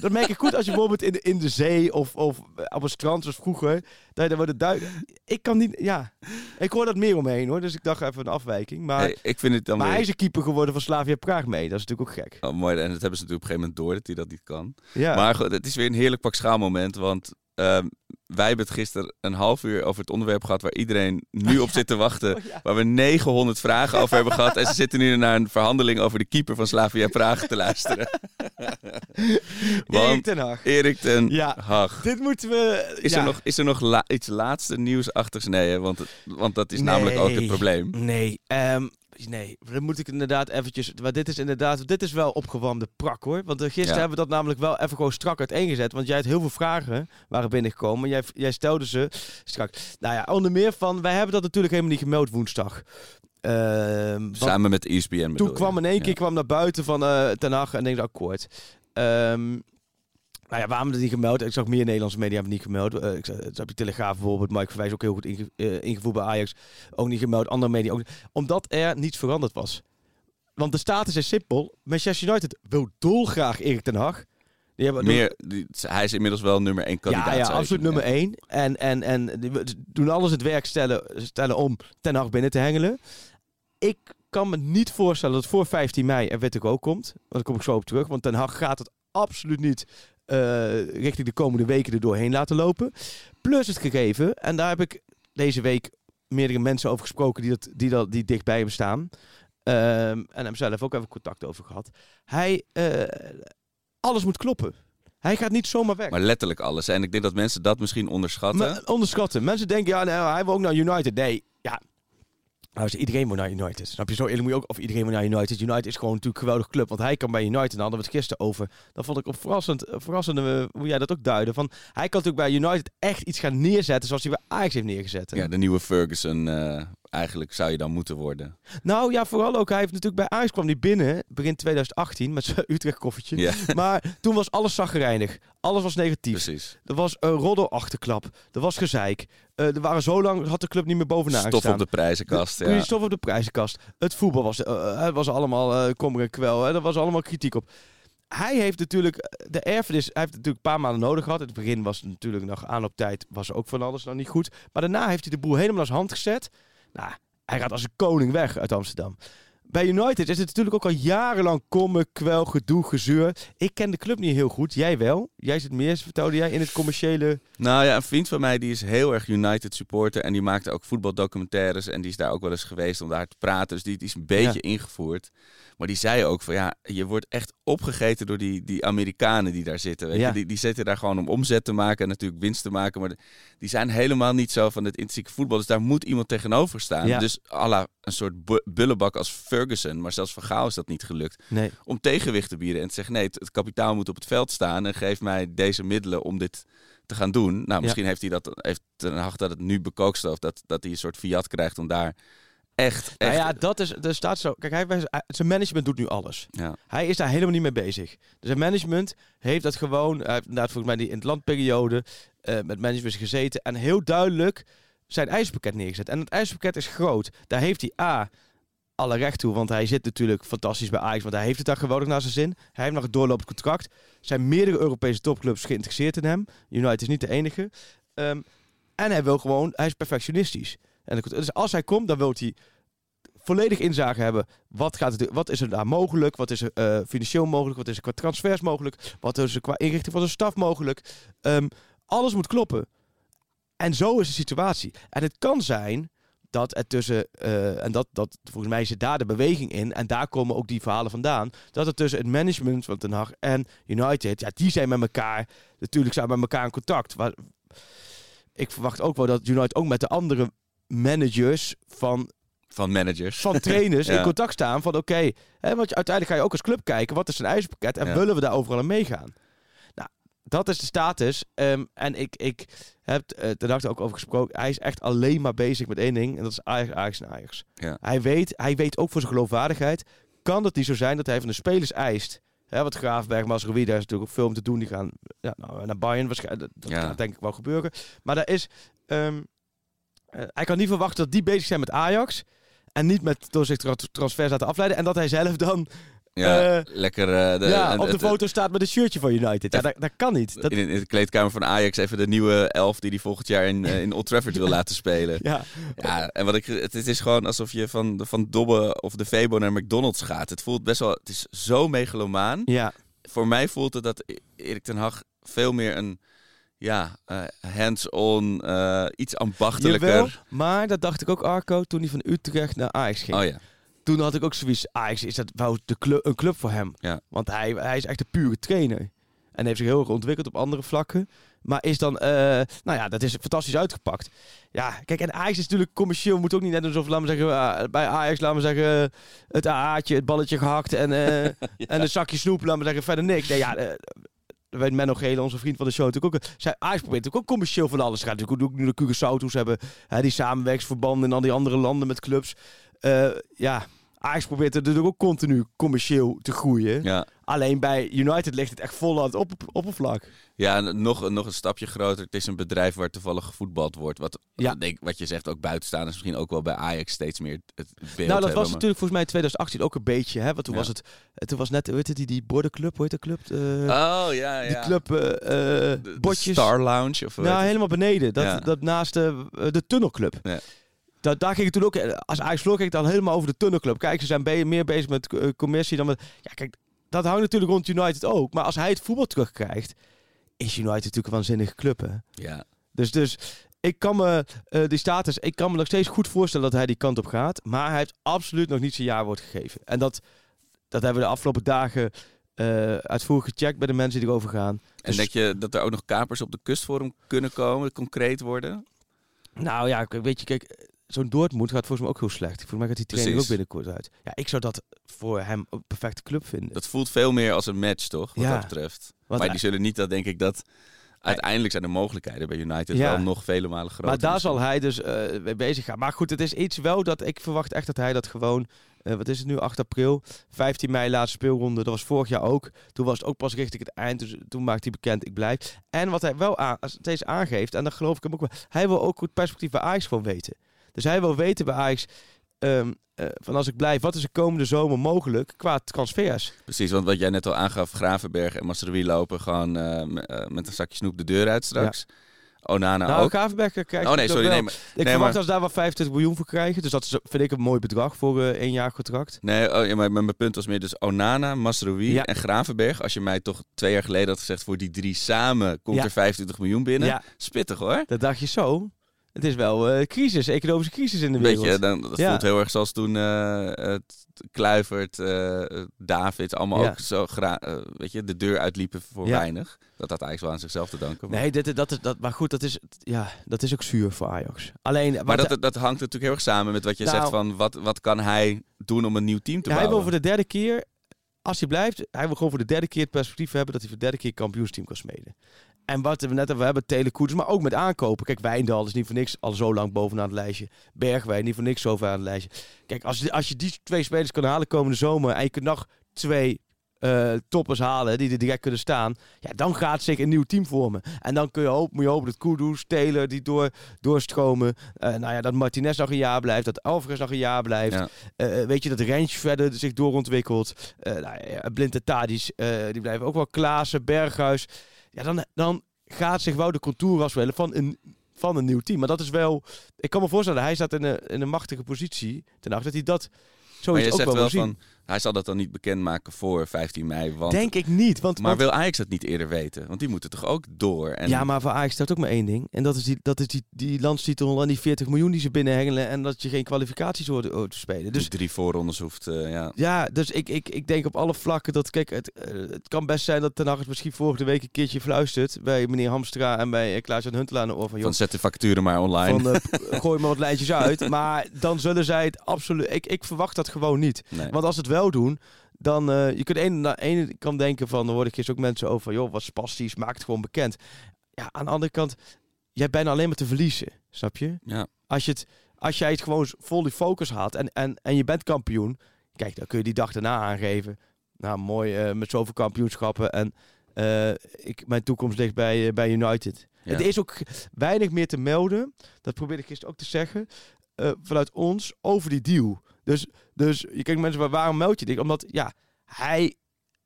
Dat merk ik goed als je bijvoorbeeld in de, in de zee of, of op een strand zoals vroeger, dat je dan wordt duiken. Ik kan niet... Ja, ik hoor dat meer omheen hoor. Dus ik dacht even een afwijking. Maar, Hey, ik vind het dan maar weer... hij is een keeper geworden van Slavia Praag mee. Dat is natuurlijk ook gek. Oh, mooi. En dat hebben ze natuurlijk op een gegeven moment door dat hij dat niet kan. Ja. Maar goed, het is weer een heerlijk pak schaalmoment. Want ehm, wij hebben het gisteren een half uur over het onderwerp gehad waar iedereen nu op *laughs* zit te wachten. Oh, ja. Waar we 900 vragen over hebben gehad. En ze zitten nu naar een verhandeling over de keeper van Slavia Praag te luisteren. *laughs* Erik ten Hag. Erik ten Ja. Hag. Dit moeten we... Is ja. er nog, is er nog la- iets laatste nieuwsachtigs? Nee, hè? Want, het- want dat is namelijk ook het probleem. Nee, ehm, Nee, dan moet ik inderdaad eventjes... Maar dit is inderdaad... Dit is wel opgewarmde prak, hoor. Want eh, gisteren Ja. hebben we dat namelijk wel even gewoon strak uiteengezet. Want jij had heel veel vragen waren binnengekomen. Jij, jij stelde ze strak. Nou ja, onder meer van... Wij hebben dat natuurlijk helemaal niet gemeld woensdag. Ehm, Samen met ESPN toen kwam in één keer kwam naar buiten van eh Ten Hag en denk ik akkoord. Ehm nou ja, waarom hebben niet gemeld? Ik zag meer Nederlandse media hebben niet gemeld. Eh, ik zag, heb je Telegraaf bijvoorbeeld, Mike Verwijs ook heel goed inge, eh, ingevoerd bij Ajax. Ook niet gemeld, andere media ook. Omdat er niets veranderd was. Want de status is simpel. Manchester United wil dolgraag Erik ten Hag. Die hebben, Meer, die- hij is inmiddels wel nummer één kandidaat. ja, ja, absoluut nummer één. En, en, en die doen alles het werk stellen, stellen om Ten Hag binnen te hengelen. Ik kan me niet voorstellen dat voor 15 mei er Wittek ook komt. Want daar kom ik zo op terug. Want Ten Hag gaat het absoluut niet richting de komende weken er doorheen laten lopen. Plus het gegeven, en daar heb ik deze week meerdere mensen over gesproken die, dat, die, dat, die dicht bij hem staan. Ehm, en hem zelf ook even contact over gehad. Hij, eh, alles moet kloppen. Hij gaat niet zomaar weg. Maar letterlijk alles. En ik denk dat mensen dat misschien onderschatten. Maar onderschatten. Mensen denken, ja, nou, hij wil ook naar United. Nee, ja. Nou, iedereen moet naar United. Snap je? Zo eerlijk moet je ook, of iedereen moet naar United. United is gewoon natuurlijk een geweldige club. Want hij kan bij United, daar hadden we het gisteren over. Dat vond ik op verrassend, eh, verrassend eh, hoe jij dat ook duidde. Van, hij kan natuurlijk bij United echt iets gaan neerzetten zoals hij bij Ajax heeft neergezet. ja, de nieuwe Ferguson eh, eigenlijk zou je dan moeten worden. Nou ja, vooral ook. Hij heeft natuurlijk bij Ajax kwam hij binnen, begin 2018, met zijn *laughs* Utrecht koffertje. Ja, Maar toen was alles zaggerijnig. Alles was negatief. precies. Er was een roddelachterklap. Er was gezeik. Eh, er waren zo lang, had de club niet meer bovenaan Stof gestaan. op de prijzenkast. De, Ja. Stof op de prijzenkast. Het voetbal was, het was allemaal eh kommer en kwel. Hè. Er was allemaal kritiek op. Hij heeft natuurlijk de erfenis. Hij heeft natuurlijk een paar maanden nodig gehad. In het begin was het natuurlijk nog aan op tijd. Was ook van alles nog niet goed. Maar daarna heeft hij de boel helemaal zijn hand gezet. Nou, hij gaat als een koning weg uit Amsterdam. Bij United is het natuurlijk ook al jarenlang kommer, kwel, gedoe, gezeur. Ik ken de club niet heel goed. Jij wel. Jij zit meer, vertelde jij, in het commerciële... Nou ja, een vriend van mij die is heel erg United supporter. En die maakte ook voetbaldocumentaires. En die is daar ook wel eens geweest om daar te praten. Dus die, die is een beetje ingevoerd. Maar die zei ook van ja, je wordt echt opgegeten door die, die Amerikanen die daar zitten. Weet Ja. je? Die, die zitten daar gewoon om omzet te maken en natuurlijk winst te maken. Maar de- die zijn helemaal niet zo van het intrinsieke voetbal. Dus daar moet iemand tegenover staan. Ja. Dus à la een soort bu- bullebak als Ferguson. Maar zelfs van Gaal is dat niet gelukt. Nee. Om tegenwicht te bieden en te zeggen nee, het, het kapitaal moet op het veld staan. En geef mij deze middelen om dit te gaan doen. Nou, misschien heeft hij dat, heeft Ten Hag dat het nu bekookstoofd. Dat, dat hij een soort fiat krijgt om daar echt, echt... Nou ja, dat is, er staat zo. Kijk, hij, zijn management doet nu alles. ja. Hij is daar helemaal niet mee bezig. Dus zijn management heeft dat gewoon, hij heeft inderdaad volgens mij die in het landperiode eh, met management gezeten en heel duidelijk zijn eisenpakket neergezet. En het eisenpakket is groot. Daar heeft hij A, alle recht toe, want hij zit natuurlijk fantastisch bij Ajax, want hij heeft het daar geweldig naar zijn zin. Hij heeft nog een doorlopend contract. Er zijn meerdere Europese topclubs geïnteresseerd in hem. United is niet de enige. Ehm, en hij wil gewoon, hij is perfectionistisch. En dus als hij komt, dan wil hij volledig inzage hebben. Wat, gaat het, wat is er daar mogelijk? Wat is er eh, financieel mogelijk? Wat is er qua transfers mogelijk? Wat is er qua inrichting van de staf mogelijk? Ehm, alles moet kloppen. En zo is de situatie. En het kan zijn dat er tussen, eh, en dat, dat volgens mij zit daar de beweging in, en daar komen ook die verhalen vandaan, dat er tussen het management van Den en United, ja, die zijn met elkaar, natuurlijk zijn met elkaar in contact. Waar, ik verwacht ook wel dat United ook met de andere managers van Van managers. van trainers *laughs* Ja. in contact staan van oké, hè, want uiteindelijk ga je ook als club kijken wat is zijn eisenpakket en Ja. willen we daar overal aan meegaan. Nou, dat is de status. Ehm, en ik, ik heb uh, de dag er ook over gesproken. Hij is echt alleen maar bezig met één ding en dat is Ajax, Ajax en Ajax. Ja. Hij, weet, hij weet ook voor zijn geloofwaardigheid. Kan het niet zo zijn dat hij van de spelers eist? Hè, wat Graafberg, Masrowi, daar is natuurlijk veel om te doen. Die gaan ja, nou, naar Bayern waarschijnlijk. Dat, denk ik wel gebeuren. Maar daar is... ehm, eh, hij kan niet verwachten dat die bezig zijn met Ajax. En niet met door zich tra- transfers laten afleiden. En dat hij zelf dan Ja, Eh, lekker... eh, de, ja, op de het- foto staat met een shirtje van United. Ja, dat, dat kan niet. Dat, in, in de kleedkamer van Ajax even de nieuwe elf die hij volgend jaar in, in Old Trafford wil *laughs* laten spelen. ja. Ja, en wat ik, het, het is gewoon alsof je van, van Dobbe of de Febo naar McDonald's gaat. Het voelt best wel, het is zo megalomaan. ja, Voor mij voelt het dat Erik ten Hag veel meer een, ja, eh, hands-on, eh, iets ambachtelijker. Jawel, maar dat dacht ik ook Arco toen hij van Utrecht naar Ajax ging. Oh ja, Toen had ik ook zoiets, Ajax is dat wel de club, een club voor hem. Ja. Want hij, hij is echt een pure trainer. En heeft zich heel erg ontwikkeld op andere vlakken. Maar is dan, eh, nou ja, dat is fantastisch uitgepakt. Ja, kijk, en Ajax is natuurlijk commercieel. Moet ook niet net alsof, laten we zeggen, bij Ajax, laten we zeggen, het AA'tje, het balletje gehakt en, *laughs* en een zakje snoep, laten we zeggen, verder niks. Nee, ja, dat weet Menno Gele, onze vriend van de show, natuurlijk ook. Zij, Ajax probeert natuurlijk ook commercieel van alles te gaan. Natuurlijk ook nu de Curaçao toe. Ze hebben hè, die samenwerksverbanden in al die andere landen met clubs. Eh, ja, Ajax probeert er natuurlijk ook continu commercieel te groeien. Ja. Alleen bij United ligt het echt vol aan het op oppervlak. Ja, en nog, nog een stapje groter. Het is een bedrijf waar toevallig gevoetbald wordt. Wat, Ja. denk, wat je zegt, ook buitenstaanders misschien ook wel bij Ajax steeds meer het beeld nou, dat hebben, was maar- natuurlijk volgens mij in 2018 ook een beetje. Hè? Want toen Ja. was het, toen was net, heet het, die, die bordenclub, hoe heet de club? Eh, Oh, ja, ja. Die club, eh, eh, De- de botjes. Star Lounge of Nou, helemaal beneden. Dat, dat naast de, de tunnelclub. Daar ging het toen ook, eh, als Ajax verloor, ging het dan helemaal over de tunnelclub. Kijk, ze zijn meer bezig met eh, commercie dan met... Ja, kijk, dat hangt natuurlijk rond United ook. Maar als hij het voetbal terugkrijgt, is United natuurlijk een waanzinnige club, hè? Ja. Dus, dus ik kan me, eh, die status, ik kan me nog steeds goed voorstellen dat hij die kant op gaat. Maar hij heeft absoluut nog niet zijn jaarwoord gegeven. En dat, dat hebben we de afgelopen dagen eh, uitvoerig gecheckt bij de mensen die erover gaan. En Dus- denk je dat er ook nog kapers op de kust voor hem kunnen komen, concreet worden? Nou ja, weet je, kijk, zo'n Dortmund gaat volgens mij ook heel slecht. Volgens mij gaat die training ook binnenkort uit. Ja, ik zou dat voor hem een perfecte club vinden. Dat voelt veel meer als een match, toch? Wat Ja. dat betreft. Want maar die zullen niet dat, denk ik, dat... Uiteindelijk zijn de mogelijkheden bij United Ja. wel nog vele malen groter. maar daar zal hij dus eh, mee bezig gaan. Maar goed, het is iets wel dat ik verwacht echt dat hij dat gewoon... eh, wat is het nu? 8 april. 15 mei laatste speelronde. Dat was vorig jaar ook. Toen was het ook pas richting het eind. Dus toen maakte hij bekend, ik blijf. En wat hij wel aan, steeds aangeeft, en dan geloof ik hem ook wel... Hij wil ook het perspectief bij Ajax gewoon weten. Dus hij wil weten bij Ajax... ehm, eh, van als ik blijf, wat is er komende zomer mogelijk qua transfers? Precies, want wat jij net al aangaf, Gravenberg en Masraoui lopen gewoon eh, eh, met een zakje snoep de deur uit straks. Onana nou, ook. Gravenberg krijgt Oh nee, sorry. Nee, maar, Ik nee, verwacht maar- dat ze daar wel 25 miljoen voor krijgen. Dus dat is, vind ik een mooi bedrag voor eh één jaar contract. nee oh, ja, maar mijn punt was meer dus Onana, Masraoui Ja. en Gravenberg. Als je mij toch twee jaar geleden had gezegd, voor die drie samen komt Ja. er 25 miljoen binnen. Spittig hoor. dat dacht je zo. Het is wel eh crisis, economische crisis in de wereld. beetje, dan, dat voelt heel erg zoals toen eh het Kluivert, eh, David, allemaal ook zo weet je, de deur uitliepen voor weinig. Dat had eigenlijk wel aan zichzelf te danken. Maar, Nee, dit, dat is, dat, maar goed, dat is, ja, dat is ook zuur voor Ajax. Alleen, maar dat, dat hangt natuurlijk heel erg samen met wat je Nou- zegt van wat, wat kan hij doen om een nieuw team te hij wil bouwen. voor de derde keer, als hij blijft, hij wil gewoon voor de derde keer het perspectief hebben dat hij voor de derde keer kampioensteam kan smeden. En wat we net hebben, we hebben telekoers, maar ook met aankopen. Kijk, Wijndal is niet voor niks al zo lang bovenaan het lijstje. Bergwijn niet voor niks zo ver aan het lijstje. Kijk, als, als je die twee spelers kan halen komende zomer en je kunt nog twee eh, toppers halen die er direct kunnen staan, ja, dan gaat zich een nieuw team vormen. En dan kun je hopen, moet je hopen dat Kudus, Taylor die door, doorstromen. Eh, nou ja, dat Martinez nog een jaar blijft, dat Alvarez nog een jaar blijft. Ja. Eh, weet je, dat Rens verder zich doorontwikkelt. Eh nou ja, Blind en Tadic, eh, die blijven ook wel. Klaassen, Berghuis. Ja, dan, dan gaat zich wel de contour afspelen van een, van een nieuw team. Maar dat is wel... Ik kan me voorstellen, hij staat in een, in een machtige positie. Ten acht dat hij dat zoiets ook wel wel zien. van, hij zal dat dan niet bekendmaken voor 15 mei. Want, Denk ik niet. Want, maar want- wil Ajax dat niet eerder weten? Want die moeten toch ook door? En ja, maar voor Ajax staat ook maar één ding. En dat is die, dat is die, die landstitel en die 40 miljoen die ze binnenhengelen. En dat je geen kwalificaties hoort, hoort te spelen. Dus drie voorrondes hoeft, eh, ja. Ja, dus ik, ik, ik denk op alle vlakken dat, kijk, het, eh, het kan best zijn dat Ten Hag misschien vorige week een keertje fluistert bij meneer Hamstra en bij uh, Klaas-Jan Huntelaar aan de oor van, joh, Van zet de facturen maar online. van, eh, *laughs* gooi maar wat lijntjes uit. Maar dan zullen zij het absoluut, ik, ik verwacht dat gewoon niet. nee. Want als het wel doen, dan, eh, je kunt aan de ene kant denken van, dan hoor ik eens ook mensen over joh, wat spastisch, maak het gewoon bekend. Ja, aan de andere kant, jij hebt bijna alleen maar te verliezen, snap je? ja. als, je het, als jij het gewoon vol die focus had en, en, en je bent kampioen, kijk, dan kun je die dag daarna aangeven. Nou, mooi eh, met zoveel kampioenschappen en eh, ik, mijn toekomst ligt bij, bij United. Ja. Er is ook weinig meer te melden, dat probeerde ik gisteren ook te zeggen, vanuit ons over die deal. Dus, dus je kijkt mensen, waarom meld je dit? Omdat, ja, hij...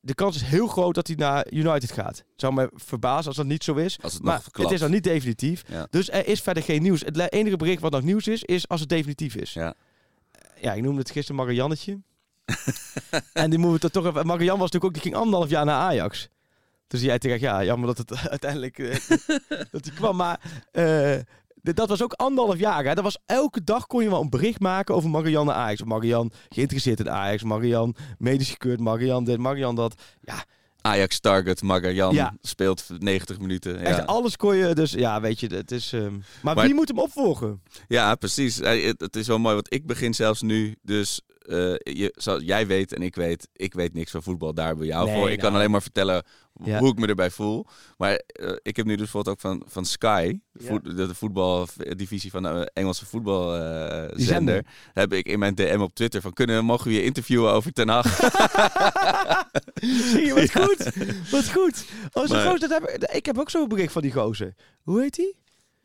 De kans is heel groot dat hij naar United gaat. Het zou me verbazen als dat niet zo is. Als het Maar nog het is nog niet definitief. Ja. Dus er is verder geen nieuws. Het enige bericht wat nog nieuws is, is als het definitief is. Ja. Ja, ik noemde het gisteren Mariannetje. *laughs* en die moeten we toch even... Marianne was natuurlijk ook, die ging anderhalf jaar naar Ajax. Dus jij terecht, ja, jammer dat het *laughs* uiteindelijk eh, *laughs* dat die kwam. Maar eh, dat was ook anderhalf jaar. Hè. Dat was elke dag kon je wel een bericht maken over Marianne Ajax. Marian geïnteresseerd in Ajax. Marian medisch gekeurd. Marian dit, Marian dat. Ja, Ajax target Magallan Ja. speelt 90 minuten. Echt Ja. alles kon je, dus ja, weet je, het is... ehm, maar, Maar- wie moet hem opvolgen? ja, precies. Het, het is wel mooi, want ik begin zelfs nu dus... eh, je, zoals jij weet en ik weet, ik weet niks van voetbal, daar bij jou Nee, voor. Ik kan nou. alleen maar vertellen Ja. hoe ik me erbij voel. Maar eh, ik heb nu dus bijvoorbeeld ook van, van Sky, Ja. voet- de, voetbaldivisie van de Engelse voetbalzender, zender. heb ik in mijn DM op Twitter van kunnen mogen we je interviewen over Ten Hag? *laughs* Zie je, wat goed. Wat goed. Oh, zo'n Maar- gozer, dat heb, ik- ik heb ook zo'n bericht van die gozer. Hoe heet die?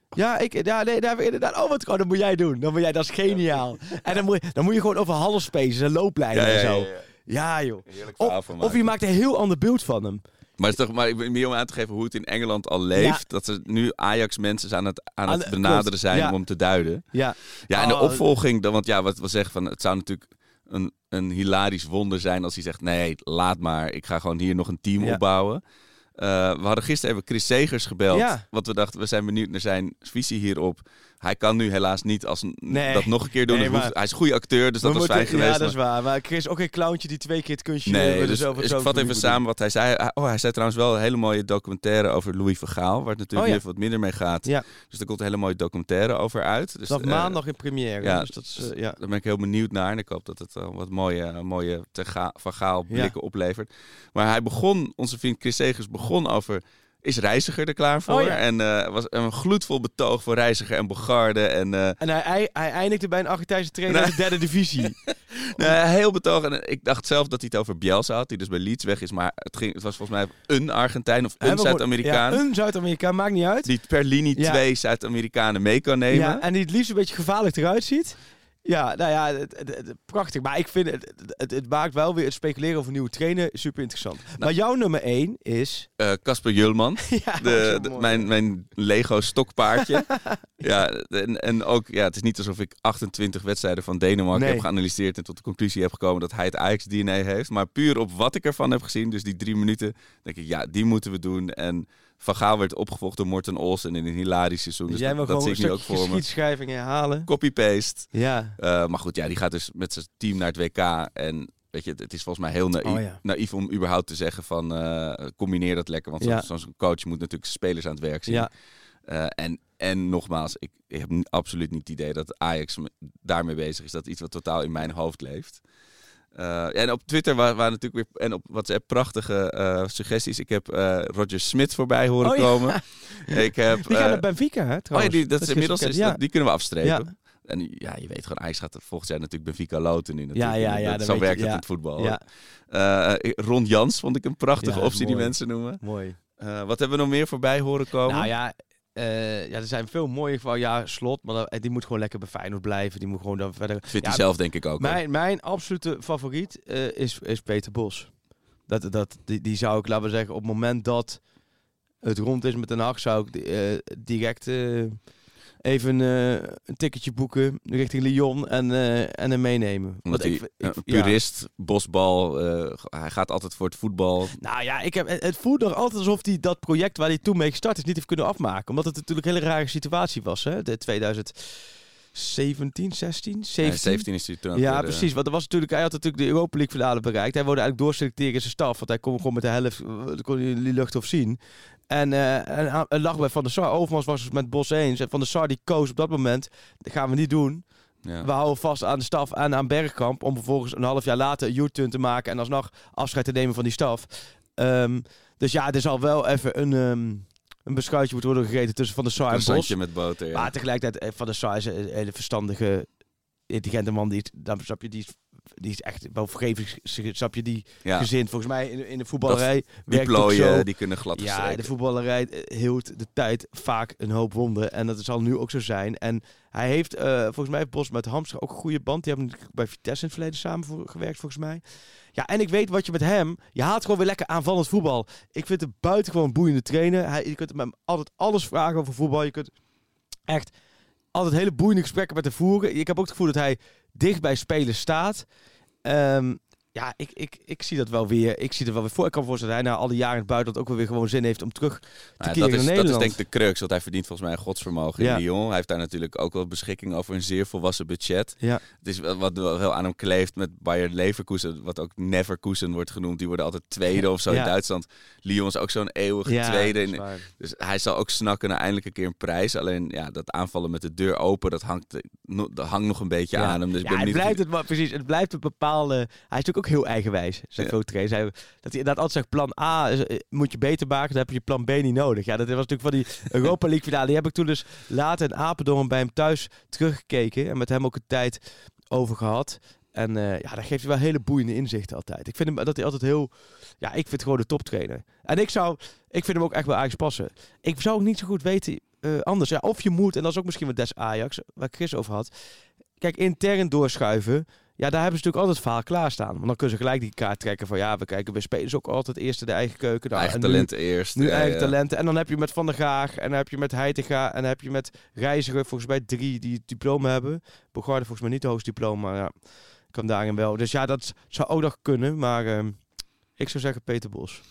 Ja, ik, ja, nee, daar we inderdaad. Oh, wat, oh, dat moet jij doen. Dan moet jij, dat is geniaal. En dan moet je, dan moet je gewoon over halfspaces en looplijnen en zo. Ja, joh. Of, je maakt een heel ander beeld van hem. Maar, het is toch, maar ik ben meer om aan te geven hoe het in Engeland al leeft. Ja. Dat er nu Ajax-mensen aan het, aan het de- benaderen klopt, zijn ja. om hem te duiden. Ja. Ja, en de Oh, opvolging, dan, want ja, wat we zeggen van het zou natuurlijk een, een hilarisch wonder zijn als hij zegt: nee, laat maar, ik ga gewoon hier nog een team Ja. opbouwen. Eh, we hadden gisteren even Chris Segers gebeld. Ja. Want we dachten, we zijn benieuwd naar zijn visie hierop. Hij kan nu helaas niet als Nee. dat nog een keer doen. Nee, maar- hij is een goede acteur, dus dat We was fijn geweest. Ja, dat is waar. Maar Chris is ook een clowntje die twee keer het kunstje Nee, dus, dus ik vat even samen wat hij zei. Oh, hij zei trouwens wel een hele mooie documentaire over Louis van Gaal. Waar het natuurlijk Oh, ja. wat minder mee gaat. Ja. Dus er komt een hele mooie documentaire over uit. Dus, Dat eh, maandag in première. ja, dus dat is, eh, ja. Daar ben ik heel benieuwd naar. En ik hoop dat het eh, wat mooie, mooie te Ga- van Gaal Ja. blikken oplevert. Maar hij begon, onze vriend Chris Segers begon over... Is Reiziger er klaar voor? Oh, ja. En eh, was een gloedvol betoog voor Reiziger en Bogarde. En eh, En hij, hij, eindigde bij een Argentijnse trainer Nee. uit de derde divisie. *laughs* nee, heel betoog. En ik dacht zelf dat hij het over Bielsa had, die dus bij Leeds weg is. Maar het, ging, het was volgens mij een Argentijn of een Zuid-Amerikaan. Ja, een Zuid-Amerikaan, maakt niet uit. Die per linie Ja. twee Zuid-Amerikanen mee kan nemen. Ja, en die het liefst een beetje gevaarlijk eruit ziet. Ja, nou ja, het, het- het- prachtig. Maar ik vind het, het, maakt wel weer het speculeren over nieuwe trainer super interessant. maar jouw nummer één is... Eh, Casper Julman. *laughs* ja, De, mijn, mijn Lego stokpaardje. *laughs* ja, en, en ook, ja, het is niet alsof ik 28 wedstrijden van Denemarken Nee. heb geanalyseerd en tot de conclusie heb gekomen dat hij het Ajax-DNA heeft. Maar puur op wat ik ervan heb gezien, dus die drie minuten, denk ik, ja, die moeten we doen. En Van Gaal werd opgevolgd door Morten Olsen in een hilarisch seizoen. Dus Dus jij wil dat, gewoon een stukje geschiedschrijving herhalen. Copy-paste. Ja. Eh, maar goed, ja, die gaat dus met zijn team naar het WK. En weet je, het is volgens mij heel naïef, Oh, ja. naïef om überhaupt te zeggen van eh, combineer dat lekker. Want Ja. zo'n coach moet natuurlijk spelers aan het werk zien. Ja. Eh, en, en nogmaals, ik, ik heb absoluut niet het idee dat Ajax me- daarmee bezig is. Dat is iets wat totaal in mijn hoofd leeft. Eh, en op Twitter wa- waren natuurlijk weer en op WhatsApp prachtige eh, suggesties. Ik heb eh, Roger Smith voorbij horen Oh, ja. komen. *laughs* Ik heb, Die gaan naar Benfica, hè, oh ja, trouwens. die, dat is inmiddels bekend. is Ja. dat, die kunnen we afstrepen. En ja, je weet gewoon, Ajax gaat het volgend jaar natuurlijk Benfica loten nu natuurlijk. Ja, ja, ja, Dat, dat zo je, werkt het in het voetbal. Ron Jans vond ik een prachtige optie die mensen noemen. mooi. Wat hebben we nog meer voorbij horen komen? Nou ja, eh, ja, er zijn veel mooie van ja, slot, maar dat- die moet gewoon lekker bij Feyenoord blijven. Die moet gewoon dan verder. Vindt ja, hij zelf denk ik ook. hoor. Mijn, mijn absolute favoriet eh, is, is Peter Bos. Dat, dat, die, die zou ik, laten we zeggen, op het moment dat het rond is met Den Haag, zou ik eh, direct eh, even eh, een ticketje boeken richting Lyon en, eh, en hem meenemen. Omdat hij ja. purist, bosbal, eh, hij gaat altijd voor het voetbal. Nou ja, ik heb, het voelt nog altijd alsof hij dat project waar hij toen mee gestart is niet heeft kunnen afmaken. Omdat het natuurlijk een hele rare situatie was. Hè? De 2017, 16, 17. Ja, 17 is hij toen Ja, eh, precies. Want er was natuurlijk, hij had natuurlijk de Europa League finale bereikt. Hij wilde eigenlijk doorselecteren in zijn staf. Want hij kon gewoon met de helft, eh, kon je in die lucht of zien. En, eh, en hij- hij lag bij Van der Sar. Overmars was het met Bos eens. En Van der Sar die koos op dat moment, dat gaan we niet doen. ja. We houden vast aan de staf en aan Bergkamp. Om vervolgens een half jaar later een U-turn te maken. En alsnog afscheid te nemen van die staf. Ehm, dus ja, er zal wel even een, ehm, een beschuitje moeten worden gegeten tussen Van der Sar en Bos. met boter. Ja. Maar tegelijkertijd, eh, Van der Sar is een hele verstandige, intelligente man. Die is, dan snap je, die is, die is echt wel snap je, die ja. gezind. Volgens mij in, in de voetballerij Die werkt ook plooien, zo. die kunnen glad Ja, de voetballerij eh, hield de tijd vaak een hoop wonderen. En dat zal nu ook zo zijn. En hij heeft, eh, volgens mij heeft Bos met Hamster ook een goede band. Die hebben bij Vitesse in het verleden samen voor, gewerkt, volgens mij. Ja, en ik weet wat je met hem... Je haalt gewoon weer lekker aanvallend voetbal. Ik vind het buitengewoon boeiende trainer. Hij, je kunt hem altijd alles vragen over voetbal. Je kunt echt altijd hele boeiende gesprekken met hem voeren. Ik heb ook het gevoel dat hij dicht bij spelers staat. Ehm, ja, ik, ik, ik zie dat wel weer. Ik zie er wel weer voor. Ik kan me voorstellen dat hij na al die jaren in het buitenland ook wel weer gewoon zin heeft om terug te Nou, keren dat, is, naar dat is Nederland. denk ik de crux, want hij verdient volgens mij een godsvermogen Ja. in Lyon. Hij heeft daar natuurlijk ook wel beschikking over een zeer volwassen budget. Ja. Het is wel wat wel heel aan hem kleeft met Bayer Leverkusen, wat ook Neverkusen wordt genoemd. Die worden altijd tweede of zo Ja. in Duitsland. Lyon is ook zo'n eeuwige Ja, tweede. In- dus hij zal ook snakken naar eindelijk een keer een prijs. Alleen ja, dat aanvallen met de deur open, dat hangt, dat hangt nog een beetje aan hem. Dus ik ben het blijft het, maar precies. Het blijft een bepaalde. Hij is natuurlijk ook heel eigenwijs. Zijn grote trainer. Hij, dat hij inderdaad altijd zegt: plan A is, eh, moet je beter maken, dan heb je plan B niet nodig. Ja, dat was natuurlijk van die *laughs* Europa League finale. Die heb ik toen dus later in Apeldoorn bij hem thuis teruggekeken en met hem ook een tijd over gehad. En eh, ja, dat geeft hij wel hele boeiende inzichten altijd. Ik vind hem dat hij altijd heel. Ja, ik vind het gewoon de toptrainer. En ik zou. Ik vind hem ook echt wel Ajax passen. Ik zou ook niet zo goed weten eh, anders. Ja, of je moet, en dat is ook misschien wat des Ajax, waar ik Chris over had. Kijk, intern doorschuiven. Ja, daar hebben ze natuurlijk altijd het verhaal klaarstaan. Want dan kunnen ze gelijk die kaart trekken van ja, we kijken, we spelen ze ook altijd eerst in de eigen keuken. Nou, eigen talenten eerst. nu Ja, eigen ja. talenten. En dan heb je met Van der Gaag. En dan heb je met Heitinga. En dan heb je met Reiziger. Volgens mij drie die het diploma hebben. Bogarde volgens mij niet het hoogste diploma. Maar ja, kan daarin wel. Dus ja, dat zou ook nog kunnen. Maar ehm, ik zou zeggen Peter Bos.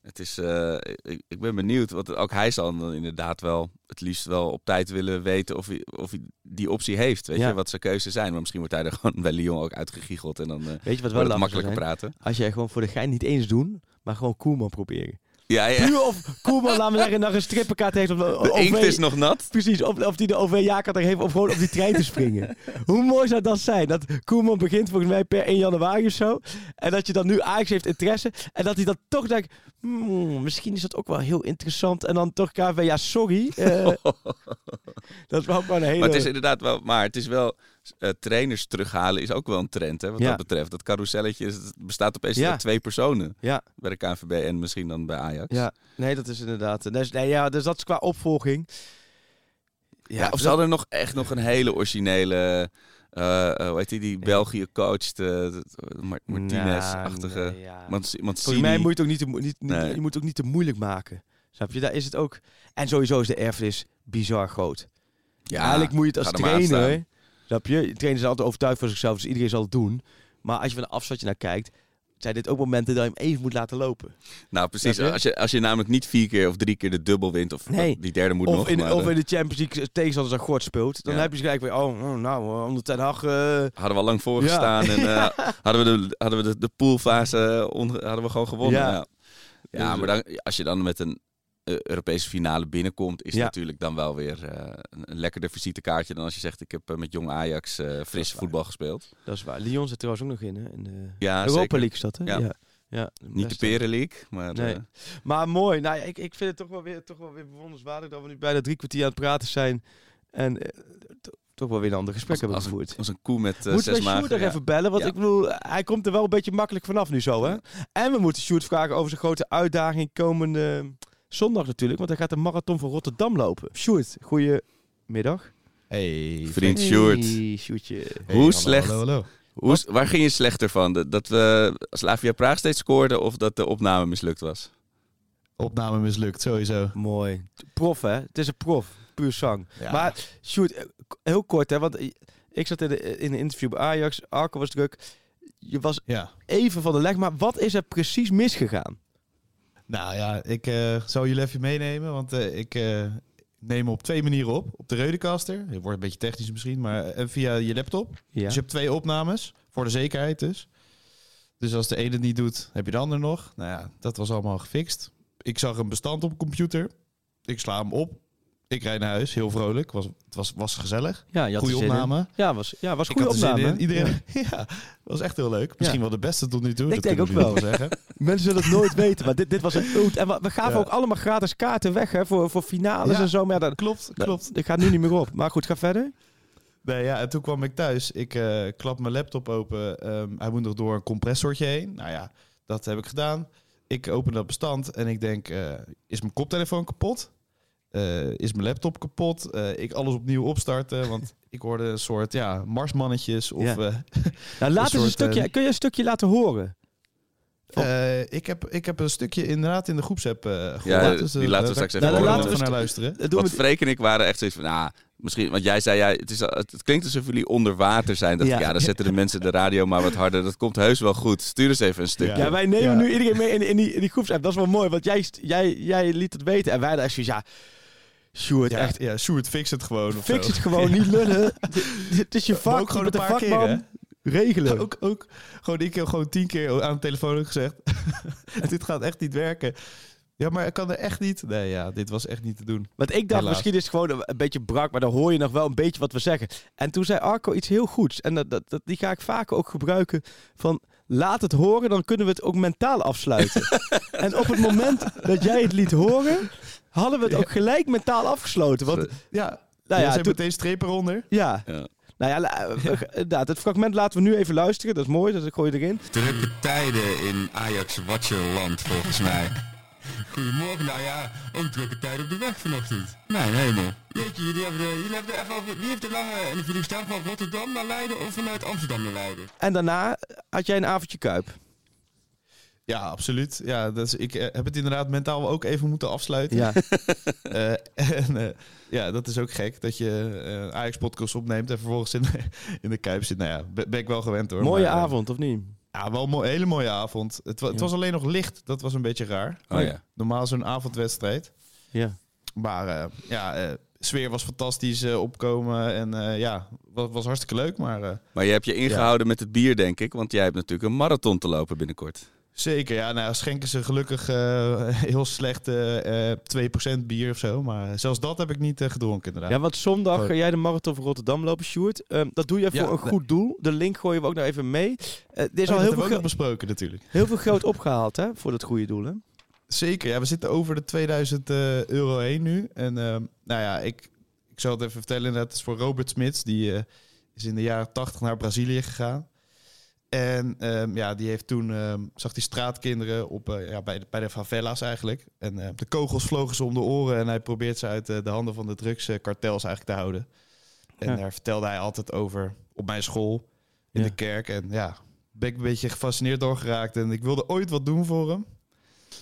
Het is, eh, ik, ik ben benieuwd, want ook hij zal dan inderdaad wel het liefst wel op tijd willen weten of hij, of hij die optie heeft. Weet Ja. je, wat zijn keuzes zijn. Maar misschien wordt hij er *laughs* gewoon bij Lyon ook uitgegiegeld en dan eh Weet je wat wel wordt het makkelijker praten. Als jij gewoon voor de gein niet eens doen. Maar gewoon Koeman proberen. Ja, ja. Puur of Koeman, laten we zeggen, nog een strippenkaart heeft. Of, De inkt is nog nat. Precies, of, of die de OV-jaarkaart er heeft om gewoon op die trein te springen. *laughs* Hoe mooi zou dat zijn? Dat Koeman begint volgens mij per 1 januari of zo. En dat je dan nu Ajax heeft interesse. En dat hij dan toch denkt, hmm, misschien is dat ook wel heel interessant. En dan toch KV, ja sorry. eh, *laughs* dat is wel gewoon een hele... Maar het is inderdaad wel, maar het is wel, eh, trainers terughalen is ook wel een trend, hè, wat Ja. dat betreft. Dat carouselletje is- bestaat opeens Ja. uit twee personen Ja, bij de KNVB en misschien dan bij Ajax. ja, nee, dat is inderdaad... Dus, nee, ja, dus dat is qua opvolging. Ja, of ze hadden nog echt nog een hele originele, eh, eh, hoe heet die, die België coacht, eh, Mar- Martinez-achtige. Nee, ja. Volgens mij moet je het ook niet te, niet, je moet ook niet te moeilijk maken. Snap je? Daar is het ook... En sowieso is de erfenis bizar groot. ja, Eigenlijk moet je het als er trainer... Snap je? De trainer is altijd overtuigd van zichzelf, dus iedereen zal het doen. Maar als je van een afstandje naar kijkt... zijn dit ook momenten dat je hem even moet laten lopen. Nou, precies. Je? Als je, als je namelijk niet vier keer of drie keer de dubbel wint, of Nee. die derde moet Of nog. in, maar, of in de Champions League tegenstanders aan gort speelt. Dan Ja. heb je gelijk weer... Oh, oh, nou, eh, onder Ten Hag... eh, hadden we al lang voor Ja. gestaan en eh, *laughs* hadden we de, hadden we de, de poolfase hadden we gewoon gewonnen. Ja. Ja, ja. maar dan, als je dan met een Europese finale binnenkomt, is Ja. natuurlijk dan wel weer eh, een, lekkerder visitekaartje dan als je zegt ik heb eh, met jong Ajax eh frisse voetbal gespeeld. dat is waar. Lyon zit trouwens ook nog in, hè? In de Ja, Europa zeker. League dat, hè? Ja. ja. ja Niet de beste. Peren League, maar Nee. eh, Maar mooi. Nou ja, ik, ik vind het toch wel, weer, toch wel weer bewonderenswaardig dat we nu bijna drie kwartier aan het praten zijn. En eh, to- toch wel weer een ander gesprek als, hebben gevoerd. als een koe met uh, Moeten zes we magen. nog ja. even bellen? Want Ja. ik bedoel, hij komt er wel een beetje makkelijk vanaf nu zo, hè? En we moeten Sjoerd vragen over zijn grote uitdaging komende eh, zondag natuurlijk. Want hij gaat de marathon van Rotterdam lopen. Sjoerd, goedemiddag. Hey, Vriend Sjoerd. Hey, Sjoerdje. Hey, Hoe hallo, slecht- Hallo, hallo. Hoe, waar ging je slechter van? Dat- we Slavia Praag steeds scoorden of dat de opname mislukt was? Opname mislukt, sowieso. Mooi. Prof, hè? Het is een prof. Puur zang. Ja. Maar Sjoerd, heel kort, hè? Want ik zat in, de, in een interview bij Ajax. Arco was druk. Je was Ja. even van de leg, maar wat is er precies misgegaan? Nou ja, ik eh zal jullie even meenemen, want eh, ik eh, neem op twee manieren op. Op de Reudecaster, het wordt een beetje technisch misschien, maar via je laptop. Ja. Dus je hebt twee opnames, voor de zekerheid dus. Dus als de ene niet doet, heb je de ander nog. Nou ja, dat was allemaal gefixt. Ik zag een bestand op een computer. Ik sla hem op. Ik rijd naar huis, heel vrolijk. Was, het was, was gezellig. ja, je had in. opname. Ja, was, ja, was goede opname. Iedereen, Ja. *laughs* ja. was echt heel leuk. Misschien wel de beste tot nu toe. Ik dat denk ook wel zeggen. *laughs* Mensen zullen het nooit weten, maar dit, dit was een ult. En we, gaven Ja. ook allemaal gratis kaarten weg hè, voor, voor finales en zo. Maar ja, dat, Klopt, klopt. Ik ga nu niet meer op. Maar goed, ga verder. Nee, ja, en toen kwam ik thuis. Ik eh, klap mijn laptop open. Ehm, hij moet nog door een compressortje heen. Nou ja, dat heb ik gedaan. Ik open dat bestand en ik denk, eh, is mijn koptelefoon kapot? Eh, is mijn laptop kapot? Eh, ik alles opnieuw opstarten, want *laughs* ik hoorde een soort ja, marsmannetjes. Of, Ja. eh, *laughs* Nou, laat eens een soort, stukje, kun je een stukje laten horen? eh, ik, heb, ik heb een stukje inderdaad in de groepsapp eh gehoord. Ja, dus, die laten we straks Nou, even horen. laten we naar luisteren. Doen Want Freek en ik waren echt zoiets van, nou, Misschien, want jij zei, ja, het, is, het, klinkt alsof jullie onder water zijn. Dat, Ja. ja. dan zetten de mensen de radio maar wat harder. Dat komt heus wel goed. Stuur eens even een stukje. Ja, wij nemen Ja. nu iedereen mee in, in, die, in die groepsapp. Dat is wel mooi, want jij, jij, jij liet het weten. En wij daar zoiets, ja, Sjoerd, Ja, echt, ja, Sjoerd, fix het gewoon. fix zo. het gewoon, niet *laughs* lullen. Dit- Het is je vak, ook gewoon een paar keer, vakman. Regelen. Ook, ook gewoon, ik heb gewoon tien keer aan de telefoon gezegd. *laughs* dit gaat echt niet werken. Ja, maar ik kan er echt niet. Nee, ja, dit was echt niet te doen. Want ik dacht, Helaas. misschien is het gewoon een, een beetje brak, maar dan hoor je nog wel een beetje wat we zeggen. En toen zei Arco iets heel goeds. En dat, dat, dat, die ga ik vaker ook gebruiken. Van, laat het horen, dan kunnen we het ook mentaal afsluiten. *laughs* en op het moment dat jij het liet horen, hadden we het ook gelijk mentaal afgesloten. Want, Ja, nou ja, ja, ze toen- meteen streep eronder. ja. Ja. Nou ja, *laughs* inderdaad, het fragment laten we nu even luisteren. Dat is mooi, dat gooi je erin. Drukke tijden in Ajax Watcherland, volgens mij. Goedemorgen, nou ja, ook drukke tijden op de weg vanochtend. Mijn hemel. Jeetje, jullie hebben, de, jullie hebben even over... Wie heeft er lange in de staan van Rotterdam naar Leiden of vanuit Amsterdam naar Leiden? En daarna had jij een avondje kuip. Ja, absoluut. Ja, dat is, ik eh, heb het inderdaad mentaal ook even moeten afsluiten. Ja. *laughs* Eh, en eh, ja, dat is ook gek dat je eh Ajax-podcast opneemt en vervolgens in de, *laughs* in de Kuip zit. Nou ja, ben, ben ik wel gewend hoor. Mooie maar, avond, of niet? Ja, wel een mooi- hele mooie avond. Het, wa- het was alleen nog licht. Dat was een beetje raar. Oh ja. Normaal zo'n avondwedstrijd. Ja. Maar eh, ja, eh, sfeer was fantastisch eh, opkomen. En eh, ja, was, was hartstikke leuk. Maar eh, Maar je hebt je ingehouden met het bier, denk ik. Want jij hebt natuurlijk een marathon te lopen binnenkort. Zeker, ja, nou, schenken ze gelukkig eh, *laughs* heel slecht eh, eh, 2% bier of zo. Maar zelfs dat heb ik niet eh, gedronken inderdaad. Ja, want zondag ga jij de marathon van Rotterdam lopen, Sjoerd. Ehm, dat doe je voor Ja, een goed doel. De link gooien we ook nog even mee. Eh, er is Oh, al heel dat veel, geld- besproken natuurlijk. heel veel geld opgehaald hè, voor dat goede doel. Hè? Zeker, ja, we zitten over de 2000 eh, euro heen nu. En ehm, nou ja, ik, ik zal het even vertellen. Het is voor Robert Smits. Die eh, is in de jaren 80 naar Brazilië gegaan. En ehm, ja, die heeft toen, ehm, zag die straatkinderen op, eh, ja, bij, de, bij de favela's eigenlijk. En eh, de kogels vlogen ze om de oren. En hij probeert ze uit eh, de handen van de drugskartels eigenlijk te houden. En Ja. daar vertelde hij altijd over op mijn school, in Ja. de kerk. En ja, ben ik een beetje gefascineerd door geraakt. En ik wilde ooit wat doen voor hem.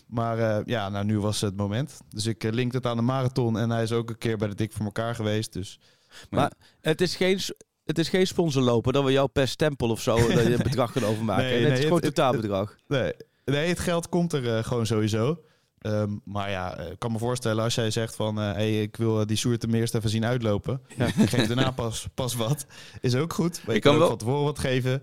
Maar eh, ja, nou, nu was het moment. Dus ik linkte het aan de marathon. En hij is ook een keer bij de Dik voor elkaar geweest. Dus Maar het is geen, het is geen sponsorlopen dat we jou per stempel of zo *laughs* dat je een bedrag gaan overmaken. Nee, het is gewoon het- totaalbedrag. nee, nee, het geld komt er eh, gewoon sowieso. Ehm, maar ja, eh, ik kan me voorstellen als jij zegt van... eh, hey, ik wil die Sjoerd hem eerst even zien uitlopen. Ja. Ik geef daarna *laughs* pas, pas wat. Is ook goed. Maar Ik je kan kan ook wel- van tevoren wat geven.